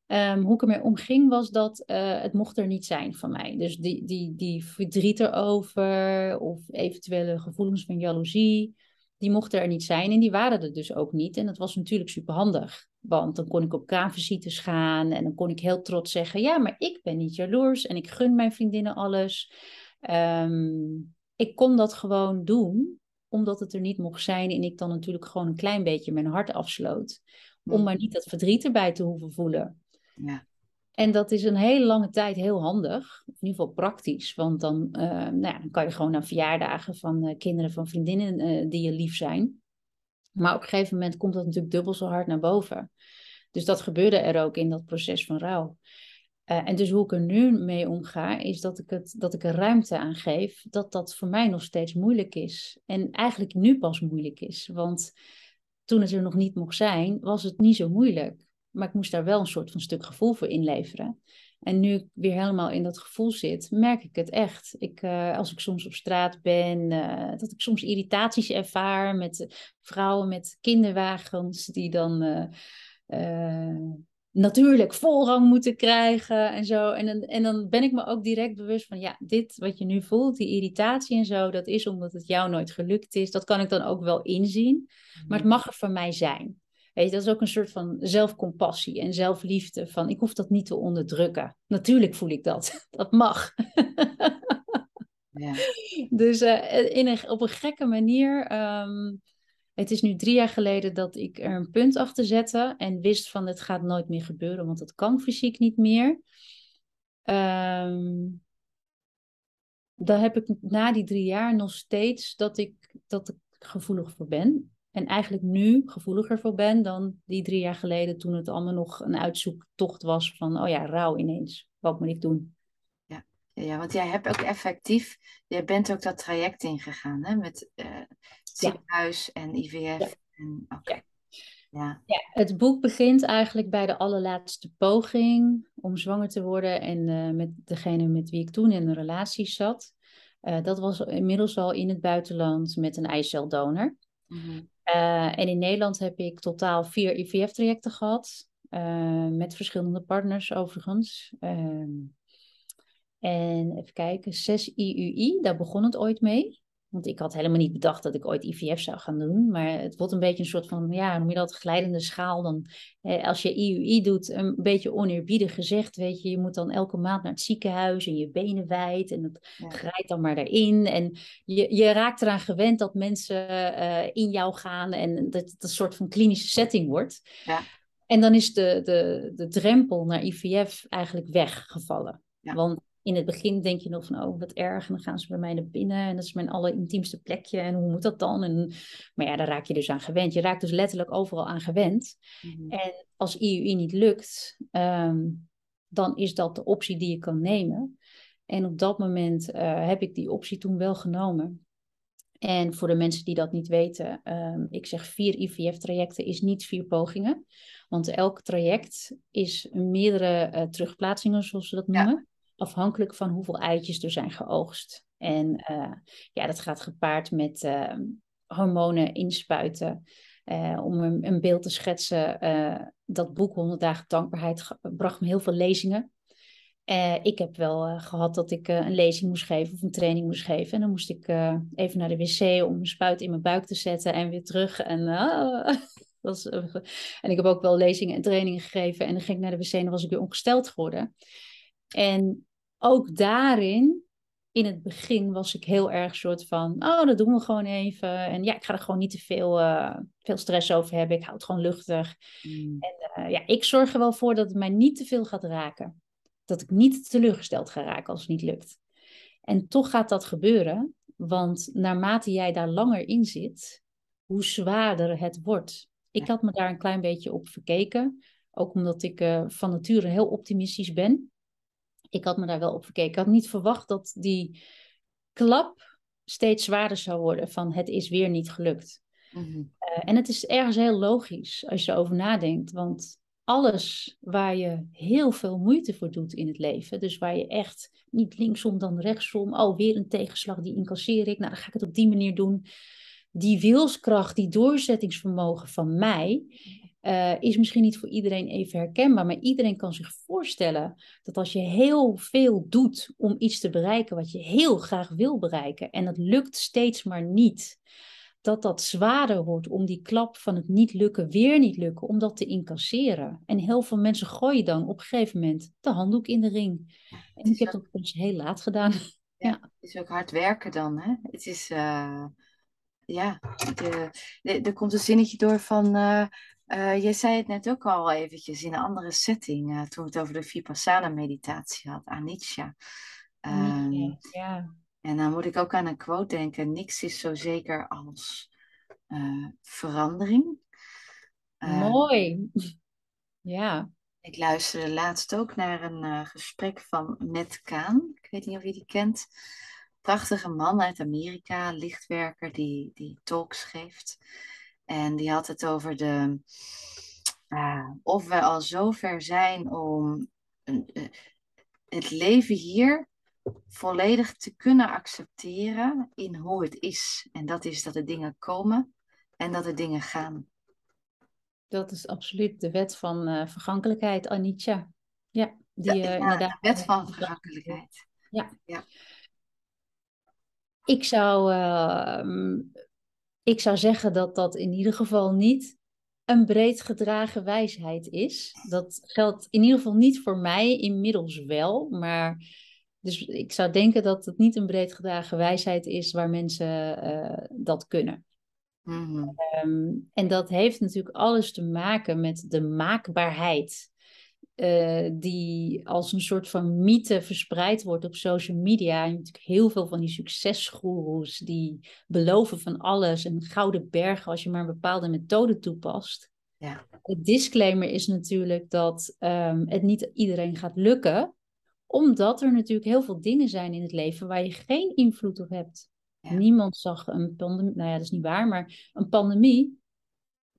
Um, hoe ik ermee omging was dat uh, het mocht er niet zijn van mij. Dus die, die, die verdriet erover of eventuele gevoelens van jaloezie, die mochten er niet zijn en die waren er dus ook niet. En dat was natuurlijk superhandig, want dan kon ik op kraamvisites gaan en dan kon ik heel trots zeggen, ja, maar ik ben niet jaloers en ik gun mijn vriendinnen alles. Um, ik kon dat gewoon doen, omdat het er niet mocht zijn en ik dan natuurlijk gewoon een klein beetje mijn hart afsloot. Om maar niet dat verdriet erbij te hoeven voelen. Ja. En dat is een hele lange tijd heel handig, in ieder geval praktisch. Want dan, uh, nou ja, dan kan je gewoon naar verjaardagen van uh, kinderen van vriendinnen uh, die je lief zijn. Maar op een gegeven moment komt dat natuurlijk dubbel zo hard naar boven. Dus dat gebeurde er ook in dat proces van rouw. Uh, en dus hoe ik er nu mee omga, is dat ik, het, dat ik er ruimte aan geef dat dat voor mij nog steeds moeilijk is. En eigenlijk nu pas moeilijk is. Want toen het er nog niet mocht zijn, was het niet zo moeilijk. Maar ik moest daar wel een soort van stuk gevoel voor inleveren. En nu ik weer helemaal in dat gevoel zit, merk ik het echt. Ik, uh, als ik soms op straat ben, uh, dat ik soms irritaties ervaar met vrouwen met kinderwagens die dan natuurlijk voorrang moeten krijgen en zo. En dan, en dan ben ik me ook direct bewust van, ja, dit wat je nu voelt, die irritatie en zo, dat is omdat het jou nooit gelukt is. Dat kan ik dan ook wel inzien, maar het mhm. mag er voor mij zijn. Weet je, dat is ook een soort van zelfcompassie en zelfliefde. Van ik hoef dat niet te onderdrukken. Natuurlijk voel ik dat. Dat mag. Ja. Dus uh, in een, op een gekke manier um, het is nu drie jaar geleden dat ik er een punt achter zette en wist van het gaat nooit meer gebeuren, want het kan fysiek niet meer. Um, dan heb ik na die drie jaar nog steeds dat ik, dat ik gevoelig voor ben. En eigenlijk nu gevoeliger voor ben dan die drie jaar geleden toen het allemaal nog een uitzoektocht was van, oh ja, rouw ineens. Wat moet ik doen? Ja, want jij hebt ook effectief, jij bent ook dat traject ingegaan hè, met uh, ziekenhuis en IVF. Ja. En, ja. Ja. ja. het boek begint eigenlijk bij de allerlaatste poging om zwanger te worden en uh, met degene met wie ik toen in een relatie zat. Uh, dat was inmiddels al in het buitenland met een eiceldonor. Mm en in Nederland heb ik totaal vier IVF-trajecten gehad, met verschillende partners overigens. En even kijken, zes IUI, daar begon het ooit mee. Want ik had helemaal niet bedacht dat ik ooit IVF zou gaan doen. Maar het wordt een beetje een soort van, ja, noem je dat, glijdende schaal. Dan, eh, als je IUI doet, een beetje oneerbiedig gezegd, weet je, je moet dan elke maand naar het ziekenhuis en je benen wijd en het ja. grijpt dan maar erin. En je, je raakt eraan gewend dat mensen uh, in jou gaan en dat het een soort van klinische setting wordt. Ja. En dan is de, de, de drempel naar IVF eigenlijk weggevallen. Want in het begin denk je nog van, oh wat erg, en dan gaan ze bij mij naar binnen en dat is mijn allerintiemste plekje en hoe moet dat dan? En, maar ja, daar raak je dus aan gewend. Je raakt dus letterlijk overal aan gewend. Mhm. En als IUI niet lukt, ehm, dan is dat de optie die je kan nemen. En op dat moment uh, heb ik die optie toen wel genomen. En voor de mensen die dat niet weten, um, ik zeg vier IVF-trajecten is niet vier pogingen. Want elk traject is meerdere uh, terugplaatsingen, zoals ze dat noemen afhankelijk van hoeveel eitjes er zijn geoogst. En uh, ja, dat gaat gepaard met uh, hormonen inspuiten. Uh, om een, een, beeld te schetsen, dat boek 100 dagen dankbaarheid bracht me heel veel lezingen. ik heb wel gehad dat ik een lezing moest geven of een training moest geven. En dan moest ik even naar de wc om een spuit in mijn buik te zetten en weer terug. En, was, en ik heb ook wel lezingen en trainingen gegeven. En dan ging ik naar de wc en was ik weer ongesteld geworden. En ook daarin, in het begin, was ik heel erg soort van, oh, dat doen we gewoon even. En ja, ik ga er gewoon niet te veel, uh, veel stress over hebben. Ik hou het gewoon luchtig. Mm. En uh, ja, ik zorg er wel voor dat het mij niet te veel gaat raken. Dat ik niet teleurgesteld ga raken als het niet lukt. En toch gaat dat gebeuren, want naarmate jij daar langer in zit, hoe zwaarder het wordt. Ik had me daar een klein beetje op verkeken. Ook omdat ik uh, van nature heel optimistisch ben ik had me daar wel op gekeken. Ik had niet verwacht dat die klap steeds zwaarder zou worden van het is weer niet gelukt. Mhm. Eh, en het is ergens heel logisch als je erover nadenkt, want alles waar je heel veel moeite voor doet in het leven, dus waar je echt niet linksom dan rechtsom, oh weer een tegenslag, die incasseer ik, nou dan ga ik het op die manier doen. Die wilskracht, die doorzettingsvermogen van mij, uh, is misschien niet voor iedereen even herkenbaar, maar iedereen kan zich voorstellen dat als je heel veel doet om iets te bereiken wat je heel graag wil bereiken en het lukt steeds maar niet, dat dat zwaarder wordt om die klap van het niet lukken, weer niet lukken, om dat te incasseren. En heel veel mensen gooien dan op een gegeven moment de handdoek in de ring. En ik heb dat dus heel laat gedaan. Ja, Het is ook hard werken dan, hè? Het is, uh, ja, de, de, er komt een zinnetje door van, uh, uh, je zei het net ook al eventjes in een andere setting, uh, toen we het over de Vipassana-meditatie had, Anicca. Um, ja. En dan moet ik ook aan een quote denken, niks is zo zeker als uh, verandering. Mooi. Ja. Ik luisterde laatst ook naar een gesprek van Matt Kaan. Ik weet niet of je die kent. Prachtige man uit Amerika, lichtwerker die, die talks geeft. En die had het over de, uh, of we al zover zijn om uh, het leven hier volledig te kunnen accepteren in hoe het is. En dat is dat er dingen komen en dat er dingen gaan. Dat is absoluut de wet van uh, vergankelijkheid, Anitja. Ja, die, ja, inderdaad, de wet van vergankelijkheid. Ja. ja. Ik zou ehm, ik zou zeggen dat dat in ieder geval niet een breed gedragen wijsheid is. Dat geldt in ieder geval niet voor mij, inmiddels wel. Maar dus ik zou denken dat het niet een breed gedragen wijsheid is waar mensen uh, dat kunnen. Mm-hmm. Um, en dat heeft natuurlijk alles te maken met de maakbaarheid uh, die als een soort van mythe verspreid wordt op social media. En natuurlijk heel veel van die succesgoeroes die beloven van alles en gouden bergen als je maar een bepaalde methode toepast. Ja. Het disclaimer is natuurlijk dat um, het niet iedereen gaat lukken, omdat er natuurlijk heel veel dingen zijn in het leven waar je geen invloed op hebt. Niemand zag een pandemie, nou ja, dat is niet waar, maar een pandemie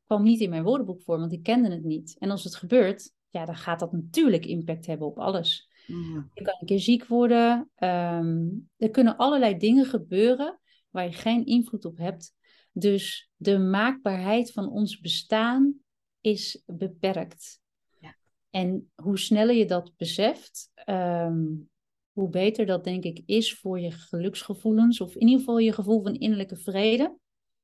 kwam niet in mijn woordenboek voor, want ik kende het niet. En als het gebeurt, ja, dan gaat dat natuurlijk impact hebben op alles. Mm. Je kan een keer ziek worden. Ehm, er kunnen allerlei dingen gebeuren waar je geen invloed op hebt. Dus de maakbaarheid van ons bestaan is beperkt. Ja. En hoe sneller je dat beseft, ehm, hoe beter dat denk ik is voor je geluksgevoelens, of in ieder geval je gevoel van innerlijke vrede.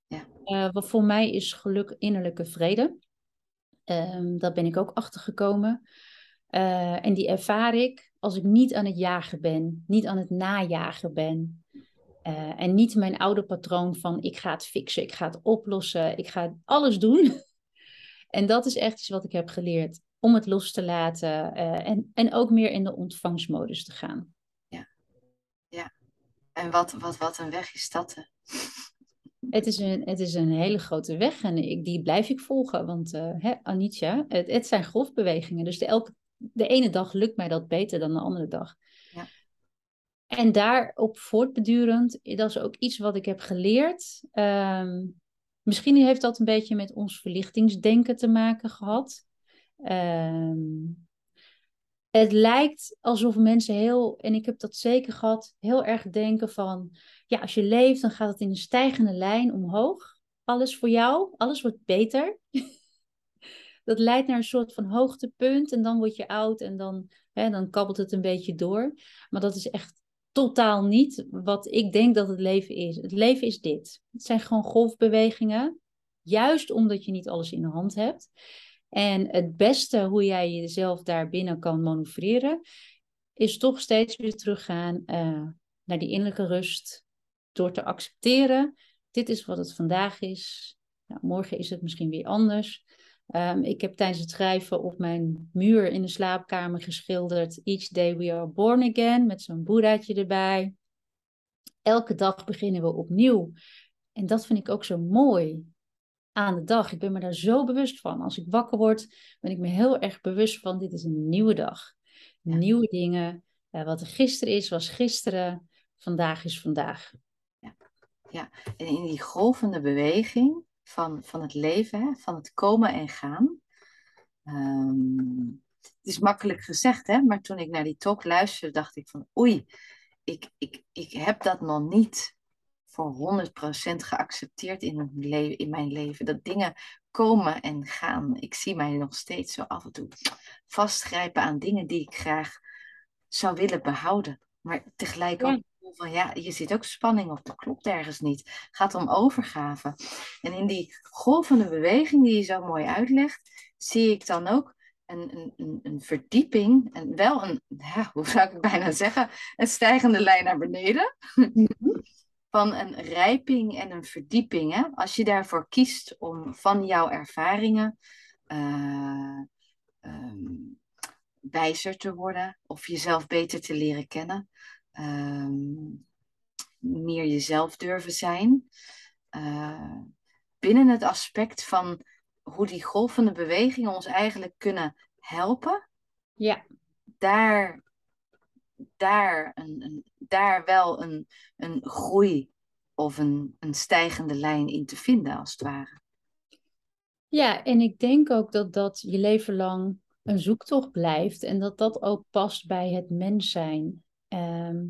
Ja. Uh, wat voor mij is geluk innerlijke vrede. Um, daar ben ik ook achter gekomen. Uh, en die ervaar ik als ik niet aan het jagen ben, niet aan het najagen ben. Uh, en niet mijn oude patroon van ik ga het fixen, ik ga het oplossen, ik ga alles doen. en dat is echt iets wat ik heb geleerd om het los te laten uh, en, en ook meer in de ontvangstmodus te gaan. Ja, ja. En wat, wat, wat een weg is dat? Het is, een, het is een hele grote weg en ik, die blijf ik volgen. Want uh, hè, Anitja, het, het zijn golfbewegingen. Dus de, elke, de ene dag lukt mij dat beter dan de andere dag. Ja. En daarop voortbedurend, dat is ook iets wat ik heb geleerd. Um, misschien heeft dat een beetje met ons verlichtingsdenken te maken gehad. Um, het lijkt alsof mensen heel, en ik heb dat zeker gehad, heel erg denken van, ja, als je leeft, dan gaat het in een stijgende lijn omhoog. Alles voor jou, alles wordt beter. dat leidt naar een soort van hoogtepunt en dan word je oud en dan, hè, dan kabbelt het een beetje door. Maar dat is echt totaal niet wat ik denk dat het leven is. Het leven is dit. Het zijn gewoon golfbewegingen, juist omdat je niet alles in de hand hebt. En het beste hoe jij jezelf daar binnen kan manoeuvreren, is toch steeds weer teruggaan uh, naar die innerlijke rust. Door te accepteren, dit is wat het vandaag is. Nou, morgen is het misschien weer anders. Um, ik heb tijdens het schrijven op mijn muur in de slaapkamer geschilderd Each day we are born again, met zo'n boeddhaatje erbij. Elke dag beginnen we opnieuw. En dat vind ik ook zo mooi aan de dag. Ik ben me daar zo bewust van. Als ik wakker word, ben ik me heel erg bewust van dit is een nieuwe dag. Nieuwe dingen. Uh, wat er gisteren is, was gisteren. Vandaag is vandaag. Ja, en in die golvende beweging van, van het leven, hè, van het komen en gaan. Ehm, het is makkelijk gezegd, hè, maar toen ik naar die talk luisterde, dacht ik van oei, ik, ik, ik heb dat nog niet voor 100% geaccepteerd in mijn, leven, in mijn leven. Dat dingen komen en gaan. Ik zie mij nog steeds zo af en toe vastgrijpen aan dingen die ik graag zou willen behouden. Maar tegelijk ook van ja, je zit ook spanning op, dat klopt ergens niet. Het gaat om overgave. En in die golvende beweging die je zo mooi uitlegt, zie ik dan ook een, een, een verdieping en wel een, ja, hoe zou ik bijna zeggen, een stijgende lijn naar beneden. Mhm van een rijping en een verdieping. Hè? Als je daarvoor kiest om van jouw ervaringen uh, um, wijzer te worden of jezelf beter te leren kennen, um, meer jezelf durven zijn. Uh, binnen het aspect van hoe die golvende bewegingen ons eigenlijk kunnen helpen. Ja. Daar daar, een, een, daar wel een, een groei of een, een stijgende lijn in te vinden, als het ware. Ja, en ik denk ook dat dat je leven lang een zoektocht blijft en dat dat ook past bij het mens zijn. Ehm,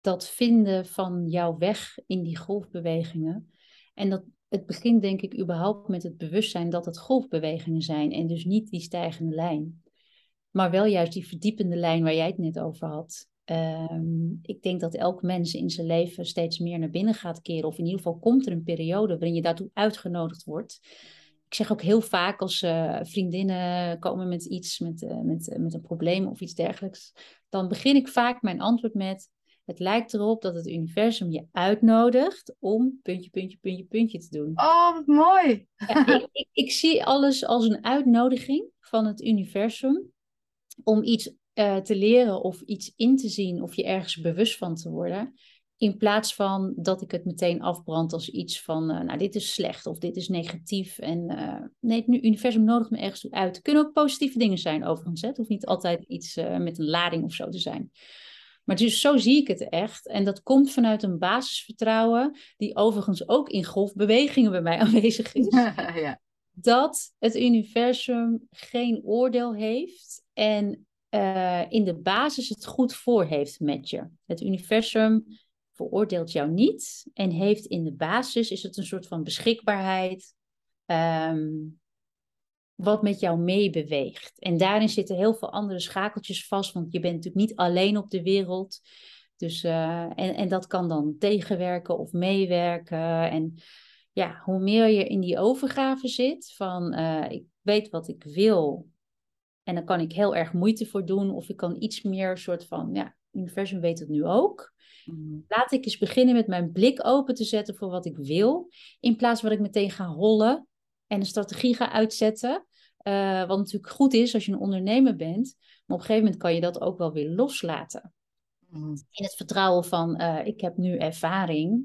dat vinden van jouw weg in die golfbewegingen. En dat het begint denk ik überhaupt met het bewustzijn dat het golfbewegingen zijn en dus niet die stijgende lijn. Maar wel juist die verdiepende lijn waar jij het net over had. Ehm, ik denk dat elk mens in zijn leven steeds meer naar binnen gaat keren. Of in ieder geval komt er een periode waarin je daartoe uitgenodigd wordt. Ik zeg ook heel vaak als uh, vriendinnen komen met iets, met, uh, met, uh, met een probleem of iets dergelijks. Dan begin ik vaak mijn antwoord met: Het lijkt erop dat het universum je uitnodigt om puntje, puntje, puntje, puntje te doen. Oh, wat mooi! Ja, ik, ik, ik zie alles als een uitnodiging van het universum om iets uh, te leren of iets in te zien of je ergens bewust van te worden. In plaats van dat ik het meteen afbrand als iets van, uh, nou dit is slecht of dit is negatief. En uh, nee, het universum nodigt me ergens toe uit. Het kunnen ook positieve dingen zijn overigens. Hè? Het hoeft niet altijd iets met een lading of zo te zijn. Maar dus zo zie ik het echt. En dat komt vanuit een basisvertrouwen, die overigens ook in golfbewegingen bij mij aanwezig is. ja. Dat het universum geen oordeel heeft en in de basis het goed voor heeft met je. Het universum veroordeelt jou niet en heeft in de basis is het een soort van beschikbaarheid. Um, wat met jou meebeweegt. En daarin zitten heel veel andere schakeltjes vast, want je bent natuurlijk niet alleen op de wereld. Dus, uh, en, en dat kan dan tegenwerken of meewerken. En ja, hoe meer je in die overgave zit van uh, ik weet wat ik wil. En dan kan ik heel erg moeite voor doen. Of ik kan iets meer soort van, ja, universum weet het nu ook. Mm. Laat ik eens beginnen met mijn blik open te zetten voor wat ik wil. In plaats van dat ik meteen ga hollen en een strategie ga uitzetten. Uh, wat natuurlijk goed is als je een ondernemer bent. Maar op een gegeven moment kan je dat ook wel weer loslaten. Mm. In het vertrouwen van, uh, ik heb nu ervaring.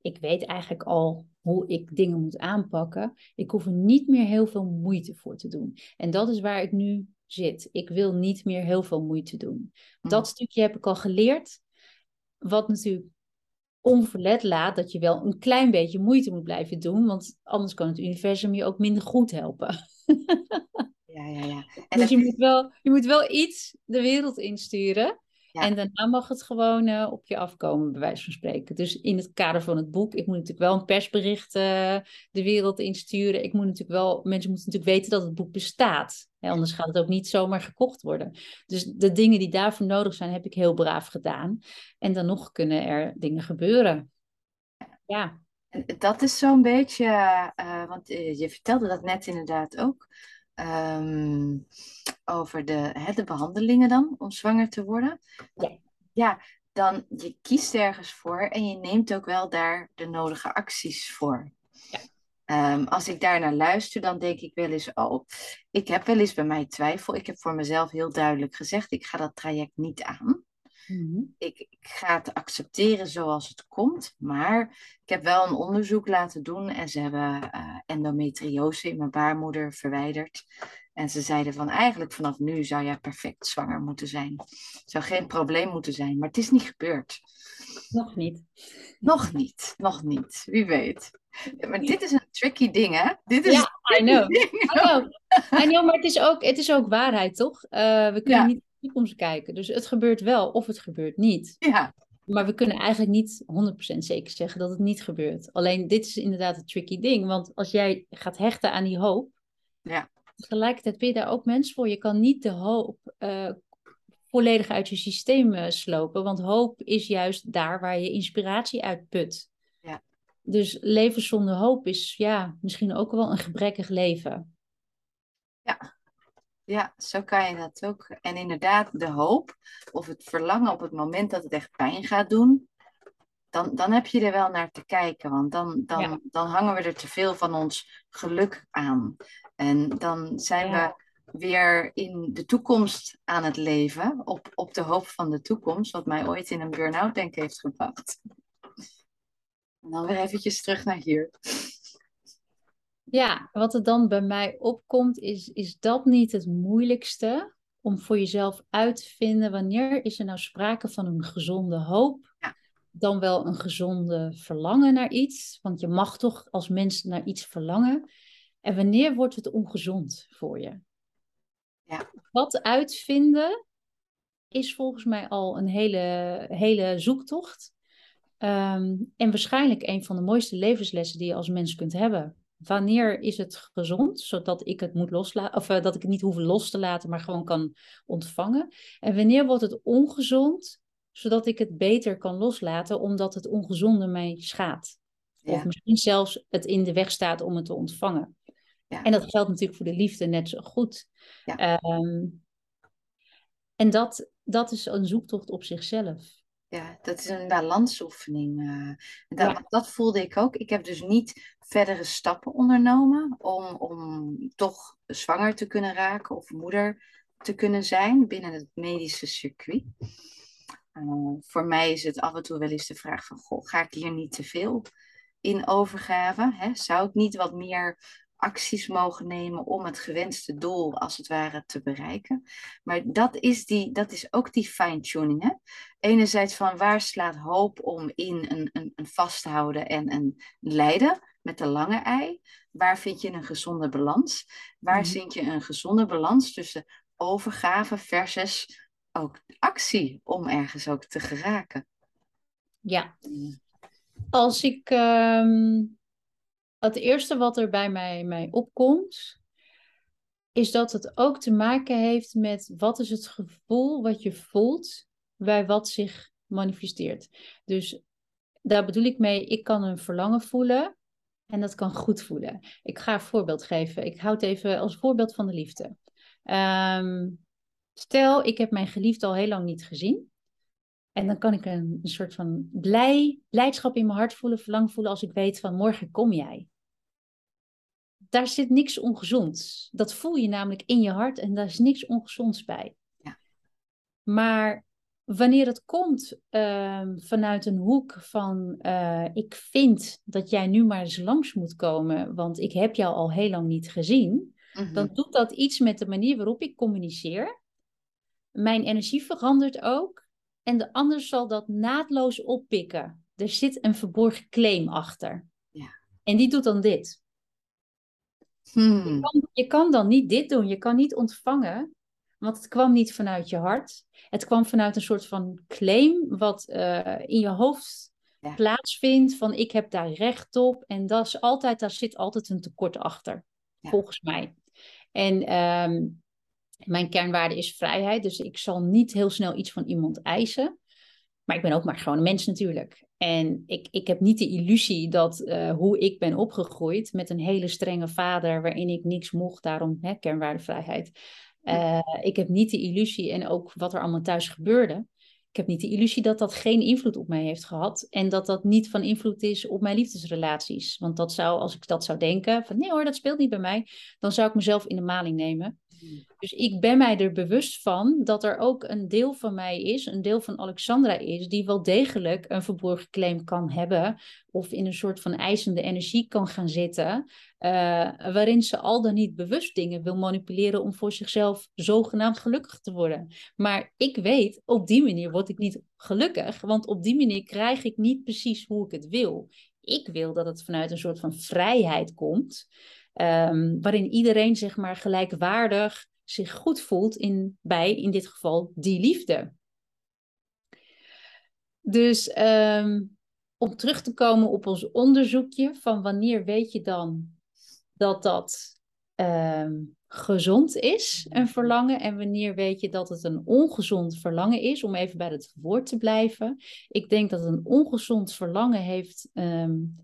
Ik weet eigenlijk al hoe ik dingen moet aanpakken. Ik hoef er niet meer heel veel moeite voor te doen. En dat is waar ik nu zit. Ik wil niet meer heel veel moeite doen. Mm. Dat stukje heb ik al geleerd. Wat natuurlijk onverlet laat dat je wel een klein beetje moeite moet blijven doen, want anders kan het universum je ook minder goed helpen. Ja, ja, ja. En dus je, moet wel, je moet wel iets de wereld insturen. En daarna mag het gewoon uh, op je afkomen, bij wijze van spreken. Dus in het kader van het boek, ik moet natuurlijk wel een persbericht uh, de wereld insturen. Ik moet natuurlijk wel, mensen moeten natuurlijk weten dat het boek bestaat. anders gaat het ook niet zomaar gekocht worden. Dus de dingen die daarvoor nodig zijn, heb ik heel braaf gedaan. En dan nog kunnen er dingen gebeuren. Ja. Dat is zo'n beetje, uh, want je vertelde dat net inderdaad ook. Um, over de, hè, de behandelingen dan, om zwanger te worden. Ja. ja, dan je kiest ergens voor en je neemt ook wel daar de nodige acties voor. Ja. Um, als ik daar naar luister, dan denk ik wel eens, oh, ik heb wel eens bij mij twijfel. Ik heb voor mezelf heel duidelijk gezegd, ik ga dat traject niet aan. Mhm. Ik, ik, ga het accepteren zoals het komt, maar ik heb wel een onderzoek laten doen en ze hebben uh, endometriose in mijn baarmoeder verwijderd. En ze zeiden van eigenlijk vanaf nu zou jij perfect zwanger moeten zijn. Zou geen probleem moeten zijn, maar het is niet gebeurd. Nog niet. Nog niet, nog niet. Wie weet. maar dit is een tricky ding, hè? Dit is ja, I know. I know. I know. maar het is ook, het is ook waarheid, toch? Uh, we kunnen niet toekomst kijken. Dus het gebeurt wel of het gebeurt niet. Ja. Maar we kunnen eigenlijk niet 100% zeker zeggen dat het niet gebeurt. Alleen dit is inderdaad een tricky ding. Want als jij gaat hechten aan die hoop, ja tegelijkertijd ben je daar ook mens voor. Je kan niet de hoop uh, volledig uit je systeem uh, slopen, want hoop is juist daar waar je inspiratie uit put. Ja. Dus leven zonder hoop is ja, misschien ook wel een gebrekkig leven. Ja. Ja, zo kan je dat ook. En inderdaad, de hoop of het verlangen op het moment dat het echt pijn gaat doen, dan, dan heb je er wel naar te kijken. Want dan, dan, dan hangen we er te veel van ons geluk aan. En dan zijn we weer in de toekomst aan het leven, op, op de hoop van de toekomst, wat mij ooit in een burn-out denk heeft gebracht. En dan weer eventjes terug naar hier. Ja, wat er dan bij mij opkomt, is, is dat niet het moeilijkste om voor jezelf uit te vinden wanneer is er nou sprake van een gezonde hoop, ja. dan wel een gezonde verlangen naar iets, want je mag toch als mens naar iets verlangen. En wanneer wordt het ongezond voor je? Ja. Dat uitvinden is volgens mij al een hele, hele zoektocht. Ehm, en waarschijnlijk een van de mooiste levenslessen die je als mens kunt hebben. Wanneer is het gezond, zodat ik het moet loslaten, of uh, dat ik het niet hoef los te laten, maar gewoon kan ontvangen? En wanneer wordt het ongezond, zodat ik het beter kan loslaten, omdat het ongezonde mij schaadt? Ja. Of misschien zelfs het in de weg staat om het te ontvangen. Ja. En dat geldt natuurlijk voor de liefde net zo goed. Ja. Um, en dat, dat is een zoektocht op zichzelf. Ja, dat is een balansoefening. Uh, dat, ja. dat voelde ik ook. Ik heb dus niet verdere stappen ondernomen om, om toch zwanger te kunnen raken of moeder te kunnen zijn binnen het medische circuit. Uh, voor mij is het af en toe wel eens de vraag van, goh, ga ik hier niet te veel in overgave? Hè? Zou ik niet wat meer acties mogen nemen om het gewenste doel als het ware te bereiken. Maar dat is, die, dat is ook die fine-tuning. Hè? Enerzijds van waar slaat hoop om in een, een, een vasthouden en een lijden met de lange ei. Waar vind je een gezonde balans? Waar mm. vind je een gezonde balans tussen overgave versus ook actie om ergens ook te geraken? Ja. Als ik um het eerste wat er bij mij, mij opkomt, is dat het ook te maken heeft met wat is het gevoel wat je voelt bij wat zich manifesteert. Dus daar bedoel ik mee, ik kan een verlangen voelen en dat kan goed voelen. Ik ga een voorbeeld geven. Ik houd even als voorbeeld van de liefde. Ehm, stel, ik heb mijn geliefde al heel lang niet gezien. En dan kan ik een, soort van blij, blijdschap in mijn hart voelen, verlang voelen als ik weet van morgen kom jij daar zit niks ongezonds. Dat voel je namelijk in je hart en daar is niks ongezonds bij. Ja. Maar wanneer het komt ehm, vanuit een hoek van uh, ik vind dat jij nu maar eens langs moet komen, want ik heb jou al heel lang niet gezien, mhm. dan doet dat iets met de manier waarop ik communiceer. Mijn energie verandert ook en de ander zal dat naadloos oppikken. Er zit een verborgen claim achter. Ja. En die doet dan dit. Hmm. Je, kan, je kan dan niet dit doen. Je kan niet ontvangen, want het kwam niet vanuit je hart. Het kwam vanuit een soort van claim wat uh, in je hoofd plaatsvindt van ik heb daar recht op. En dat is altijd, daar zit altijd een tekort achter, volgens mij. En um, mijn kernwaarde is vrijheid, dus ik zal niet heel snel iets van iemand eisen. Maar ik ben ook maar gewoon een mens natuurlijk. En ik, ik heb niet de illusie dat uh, hoe ik ben opgegroeid met een hele strenge vader waarin ik niks mocht, daarom hè, kernwaardevrijheid. Uh, ik heb niet de illusie en ook wat er allemaal thuis gebeurde. Ik heb niet de illusie dat dat geen invloed op mij heeft gehad en dat dat niet van invloed is op mijn liefdesrelaties. Want dat zou, als ik dat zou denken, van nee hoor, dat speelt niet bij mij, dan zou ik mezelf in de maling nemen. Dus ik ben mij er bewust van dat er ook een deel van mij is, een deel van Alexandra is, die wel degelijk een verborgen claim kan hebben of in een soort van eisende energie kan gaan zitten, uh, waarin ze al dan niet bewust dingen wil manipuleren om voor zichzelf zogenaamd gelukkig te worden. Maar ik weet, op die manier word ik niet gelukkig, want op die manier krijg ik niet precies hoe ik het wil. Ik wil dat het vanuit een soort van vrijheid komt. Um, waarin iedereen zeg maar gelijkwaardig zich goed voelt in, bij, in dit geval, die liefde. Dus um, om terug te komen op ons onderzoekje van wanneer weet je dan dat dat um, gezond is, een verlangen, en wanneer weet je dat het een ongezond verlangen is, om even bij het woord te blijven. Ik denk dat een ongezond verlangen heeft um,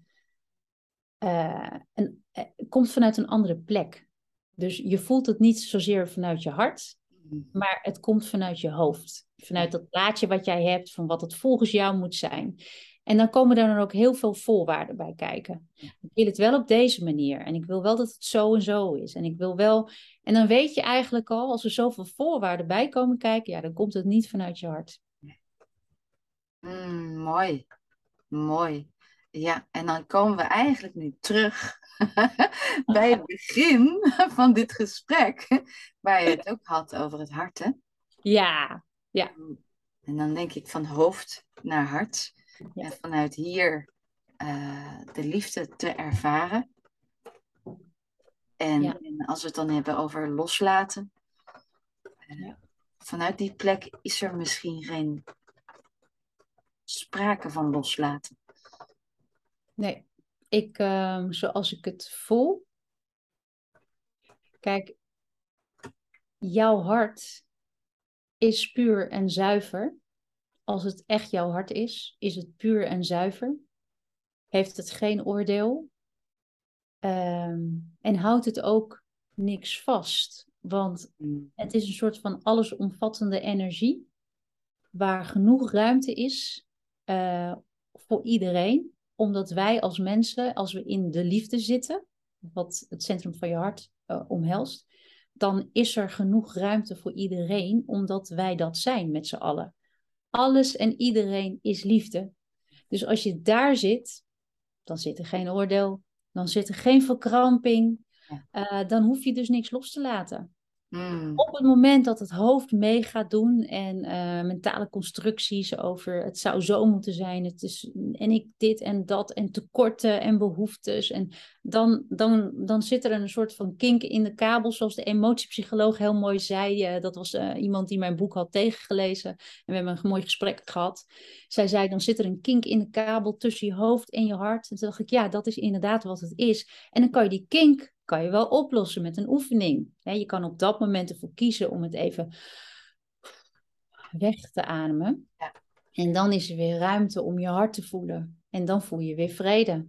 uh, een, komt vanuit een andere plek. Dus je voelt het niet zozeer vanuit je hart, mm-hmm. maar het komt vanuit je hoofd. Vanuit dat plaatje wat jij hebt van wat het volgens jou moet zijn. En dan komen er dan ook heel veel voorwaarden bij kijken. Ik wil het wel op deze manier. En ik wil wel dat het zo en zo is. En ik wil wel. En dan weet je eigenlijk al, als er zoveel voorwaarden bij komen kijken, ja, dan komt het niet vanuit je hart. Mm, mooi. Mooi. Ja, en dan komen we eigenlijk nu terug bij het begin van dit gesprek, waar je het ook had over het hart, hè? Ja, ja. En dan denk ik van hoofd naar hart. En vanuit hier uh, de liefde te ervaren. En, en, als we het dan hebben over loslaten. Uh, vanuit die plek is er misschien geen sprake van loslaten. Nee, ik, uh, zoals ik het voel. Kijk, jouw hart is puur en zuiver. Als het echt jouw hart is, is het puur en zuiver. Heeft het geen oordeel. Um, en houdt het ook niks vast. Want mm. het is een soort van allesomvattende energie. Waar genoeg ruimte is uh, voor iedereen omdat wij als mensen, als we in de liefde zitten, wat het centrum van je hart uh, omhelst, dan is er genoeg ruimte voor iedereen, omdat wij dat zijn met z'n allen. Alles en iedereen is liefde. Dus als je daar zit, dan zit er geen oordeel, dan zit er geen verkramping, uh, dan hoef je dus niks los te laten. Hmm. Op het moment dat het hoofd mee gaat doen en uh, mentale constructies over het zou zo moeten zijn, het is, en ik dit en dat en tekorten en behoeftes, en dan, dan, dan zit er een soort van kink in de kabel, zoals de emotiepsycholoog heel mooi zei. Uh, dat was uh, iemand die mijn boek had tegengelezen en we hebben een mooi gesprek gehad. Zij zei, dan zit er een kink in de kabel tussen je hoofd en je hart. En toen dacht ik, ja, dat is inderdaad wat het is. En dan kan je die kink kan je wel oplossen met een oefening. Je kan op dat moment ervoor kiezen om het even weg te ademen. Ja. En dan is er weer ruimte om je hart te voelen. En dan voel je weer vrede.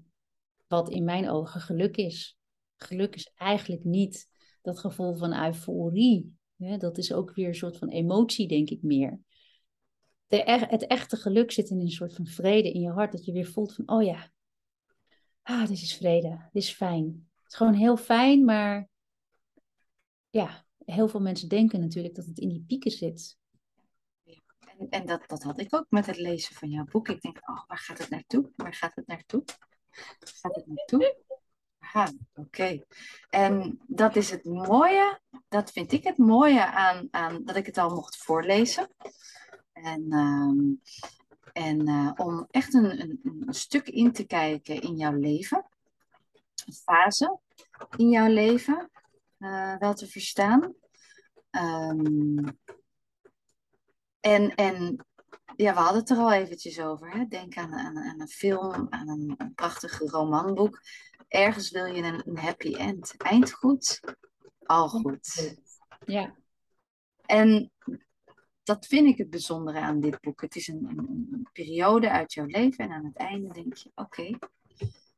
Wat in mijn ogen geluk is. Geluk is eigenlijk niet dat gevoel van euforie. Dat is ook weer een soort van emotie, denk ik meer. De, het echte geluk zit in een soort van vrede in je hart. Dat je weer voelt van, oh ja, ah, dit is vrede, dit is fijn. Het is gewoon heel fijn, maar ja, heel veel mensen denken natuurlijk dat het in die pieken zit. En, en dat, dat had ik ook met het lezen van jouw boek. Ik denk, oh, waar gaat het naartoe? Waar gaat het naartoe? Waar gaat het naartoe? Aha, oké. En dat is het mooie, dat vind ik het mooie aan, aan dat ik het al mocht voorlezen. En, ehm, en uh, om echt een, een, stuk in te kijken in jouw leven, fase in jouw leven, uh, wel te verstaan. Um, en, en ja, we hadden het er al eventjes over. Hè? Denk aan, aan, aan een film, aan een, een prachtig romanboek. Ergens wil je een, een happy end. Eind goed, al goed. Ja. En dat vind ik het bijzondere aan dit boek. Het is een, een, periode uit jouw leven en aan het einde denk je, oké,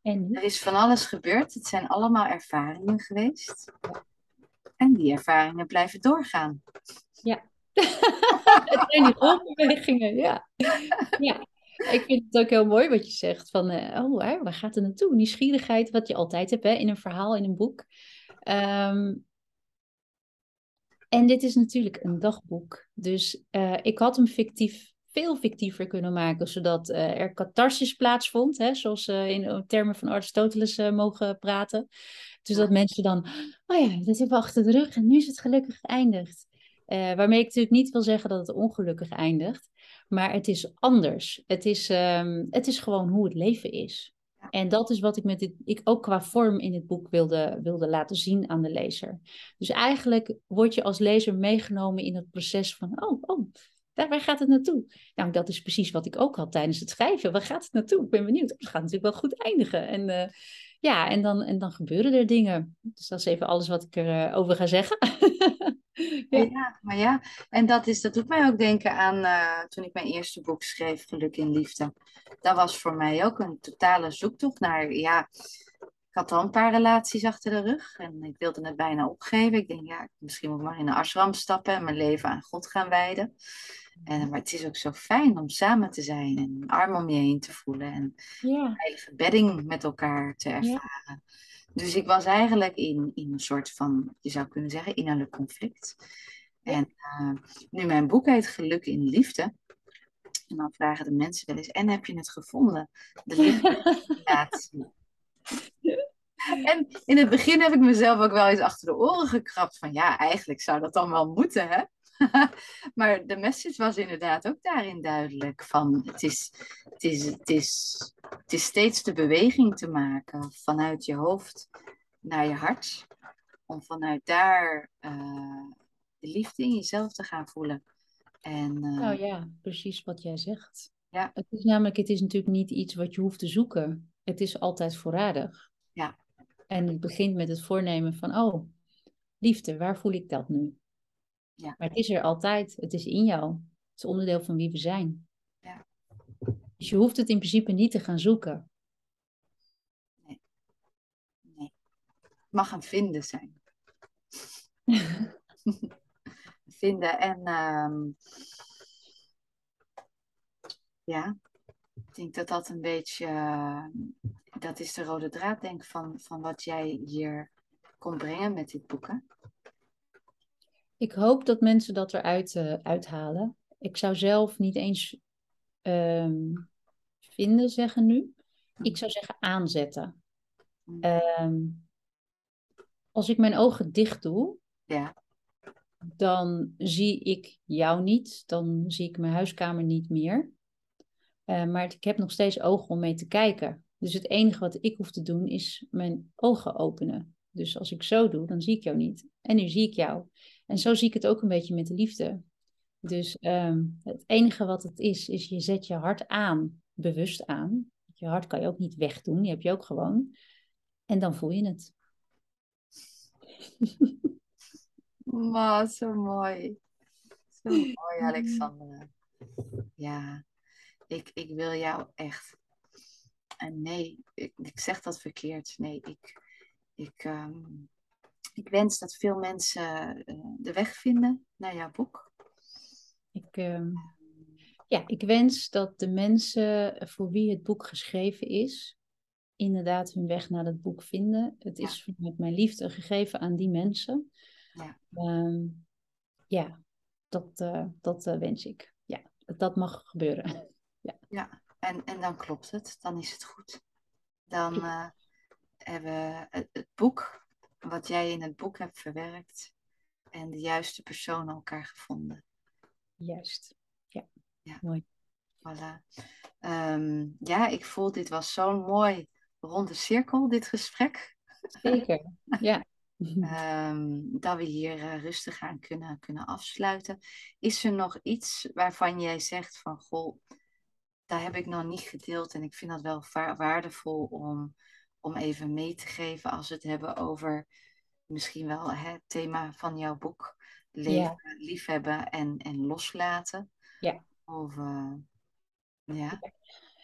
en er is van alles gebeurd. Het zijn allemaal ervaringen geweest. En die ervaringen blijven doorgaan. Ja. het zijn die golfbewegingen, ja. ja. Ik vind het ook heel mooi wat je zegt. Van, uh, oh, hè, waar gaat het naartoe? Nieuwsgierigheid, wat je altijd hebt hè, in een verhaal, in een boek. Um, en dit is natuurlijk een dagboek. Dus uh, ik had hem fictief, veel fictiever kunnen maken, zodat uh, er catharsis plaatsvond, hè, zoals ze uh, in termen van Aristoteles mogen praten. Dus dat mensen dan, oh ja, dat hebben we achter de rug en nu is het gelukkig geëindigd. waarmee ik natuurlijk niet wil zeggen dat het ongelukkig eindigt, maar het is anders. Het is, um, het is gewoon hoe het leven is. En dat is wat ik met dit, ik ook qua vorm in het boek wilde, wilde laten zien aan de lezer. Dus eigenlijk word je als lezer meegenomen in het proces van, oh, oh, waar gaat het naartoe? Nou, dat is precies wat ik ook had tijdens het schrijven. Waar gaat het naartoe? Ik ben benieuwd. Het gaat natuurlijk wel goed eindigen. En uh, ja, en dan, en dan gebeuren er dingen. Dus dat is even alles wat ik erover uh, over ga zeggen. ja. maar ja, en dat, is, dat doet mij ook denken aan uh, toen ik mijn eerste boek schreef, Geluk in Liefde. Dat was voor mij ook een totale zoektocht naar, ja, ik had al een paar relaties achter de rug en ik wilde het bijna opgeven. Ik denk, ja, misschien moet ik maar in een ashram stappen en mijn leven aan God gaan wijden. En, maar het is ook zo fijn om samen te zijn en een arm om je heen te voelen en ja. een heilige bedding met elkaar te ervaren. Dus ik was eigenlijk in, in een soort van, je zou kunnen zeggen, innerlijk conflict. En uh, nu mijn boek heet Geluk in Liefde. En dan vragen de mensen wel eens, en heb je het gevonden? De liefde En in het begin heb ik mezelf ook wel eens achter de oren gekrapt van ja, eigenlijk zou dat dan wel moeten, hè? maar de message was inderdaad ook daarin duidelijk. Van het, is, het, is, het, is, het is steeds de beweging te maken vanuit je hoofd naar je hart. Om vanuit daar uh, de liefde in jezelf te gaan voelen. En, uh, nou ja, precies wat jij zegt. Ja. Het is namelijk, het is natuurlijk niet iets wat je hoeft te zoeken. Het is altijd voorradig. Ja. En het begint met het voornemen van, oh, liefde, waar voel ik dat nu? Ja. Maar het is er altijd. Het is in jou. Het is onderdeel van wie we zijn. Ja. Dus je hoeft het in principe niet te gaan zoeken. Nee. Nee. Het mag een vinden zijn. vinden en um, ja, ik denk dat dat een beetje, uh, dat is de rode draad denk van, van wat jij hier kon brengen met dit boek. Hè? Ik hoop dat mensen dat eruit uh, uithalen. Ik zou zelf niet eens um, vinden zeggen nu. Ik zou zeggen aanzetten. Um, als ik mijn ogen dicht doe, ja. dan zie ik jou niet. Dan zie ik mijn huiskamer niet meer. Uh, maar ik heb nog steeds ogen om mee te kijken. Dus het enige wat ik hoef te doen is mijn ogen openen. Dus als ik zo doe, dan zie ik jou niet. En nu zie ik jou. En zo zie ik het ook een beetje met de liefde. Dus um, het enige wat het is, is je zet je hart aan, bewust aan. Je hart kan je ook niet wegdoen, die heb je ook gewoon. En dan voel je het. Wow, zo mooi. Zo mooi, Alexandra. Ja, ik, ik wil jou echt. En nee, ik, ik zeg dat verkeerd. Nee, ik, ik, ehm, ik wens dat veel mensen uh, de weg vinden naar jouw boek. Ik, ehm, ja, ik wens dat de mensen voor wie het boek geschreven is, inderdaad hun weg naar het boek vinden. Het is met mijn liefde gegeven aan die mensen. Ja, um, ja dat, uh, dat uh, wens ik. Ja, dat mag gebeuren. ja, ja. En, en dan klopt het. Dan is het goed. Dan uh, hebben we het, het, boek, wat jij in het boek hebt verwerkt, en de juiste personen elkaar gevonden. Juist. Ja, ja. mooi. Voilà. Um, ja, ik voel dit was zo'n mooi ronde cirkel, dit gesprek. Zeker, ja. Um, dat we hier uh, rustig aan kunnen, kunnen afsluiten. Is er nog iets waarvan jij zegt van goh, daar heb ik nog niet gedeeld en ik vind dat wel waardevol om, om even mee te geven als we het hebben over misschien wel het thema van jouw boek, leven, liefhebben en, en loslaten. Ja. Of, uh, ja.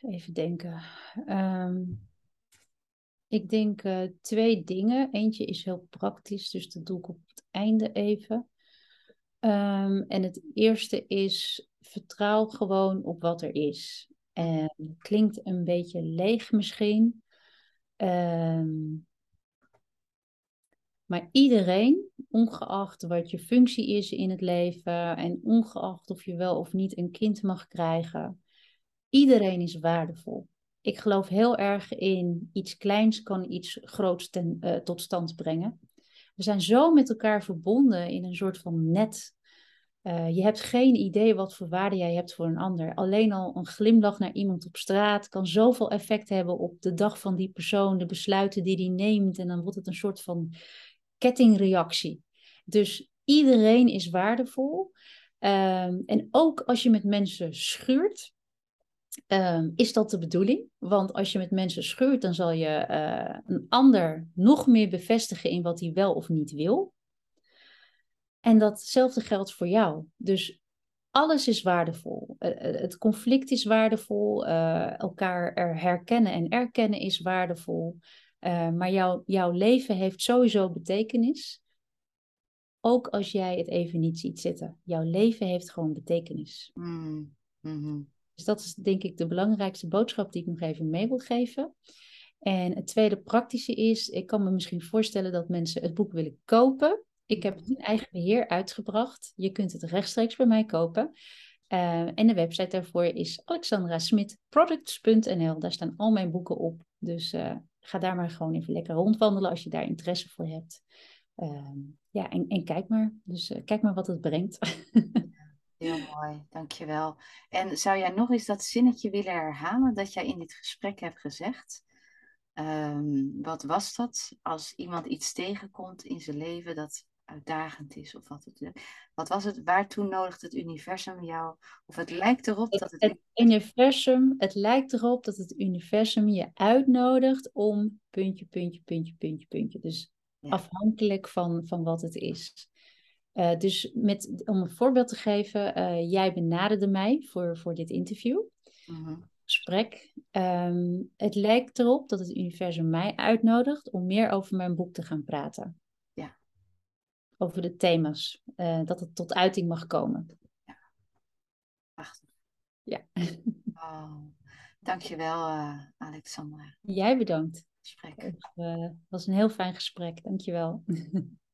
Even denken. Um, ik denk uh, twee dingen. Eentje is heel praktisch, dus dat doe ik op het einde even. Um, en het eerste is vertrouw gewoon op wat er is. En klinkt een beetje leeg misschien. Um, maar iedereen, ongeacht wat je functie is in het leven en ongeacht of je wel of niet een kind mag krijgen, iedereen is waardevol ik geloof heel erg in iets kleins kan iets groots ten, uh, tot stand brengen. We zijn zo met elkaar verbonden in een soort van net. Uh, je hebt geen idee wat voor waarde jij hebt voor een ander. Alleen al een glimlach naar iemand op straat kan zoveel effect hebben op de dag van die persoon, de besluiten die die neemt. En dan wordt het een soort van kettingreactie. Dus iedereen is waardevol. Um, en ook als je met mensen schuurt, Um, is dat de bedoeling? Want als je met mensen schuurt, dan zal je uh, een ander nog meer bevestigen in wat hij wel of niet wil. En datzelfde geldt voor jou. Dus alles is waardevol. Uh, het conflict is waardevol. Uh, elkaar er herkennen en erkennen is waardevol. maar jouw jouw leven heeft sowieso betekenis. Ook als jij het even niet ziet zitten. Jouw leven heeft gewoon betekenis. Mm -hmm. Dus dat is denk ik de belangrijkste boodschap die ik nog even mee wil geven. En het tweede praktische is, ik kan me misschien voorstellen dat mensen het boek willen kopen. Ik heb het in eigen beheer uitgebracht. Je kunt het rechtstreeks bij mij kopen. Uh, en de website daarvoor is alexandrasmitproducts.nl. Daar staan al mijn boeken op. Dus uh, ga daar maar gewoon even lekker rondwandelen als je daar interesse voor hebt. Uh, ja, en, en, kijk maar. Dus eh, kijk maar wat het brengt. Heel mooi, dankjewel. En zou jij nog eens dat zinnetje willen herhalen dat jij in dit gesprek hebt gezegd? Um, wat was dat als iemand iets tegenkomt in zijn leven dat uitdagend is? Of wat, het, wat was het? Waartoe nodigt het universum jou? Of het lijkt erop dat het... Het universum, het lijkt erop dat het universum je uitnodigt om puntje, puntje, puntje, puntje, puntje. Dus afhankelijk van, van wat het is. Uh, dus met, om een voorbeeld te geven, uh, jij benaderde mij voor, voor dit interview, uh-huh. gesprek. Um, het lijkt erop dat het universum mij uitnodigt om meer over mijn boek te gaan praten. Over de thema's, uh, dat het tot uiting mag komen. Ja. Prachtig. Ja. Wow. Dankjewel, uh, Alexandra. Jij bedankt. Het was een heel fijn gesprek. Dankjewel.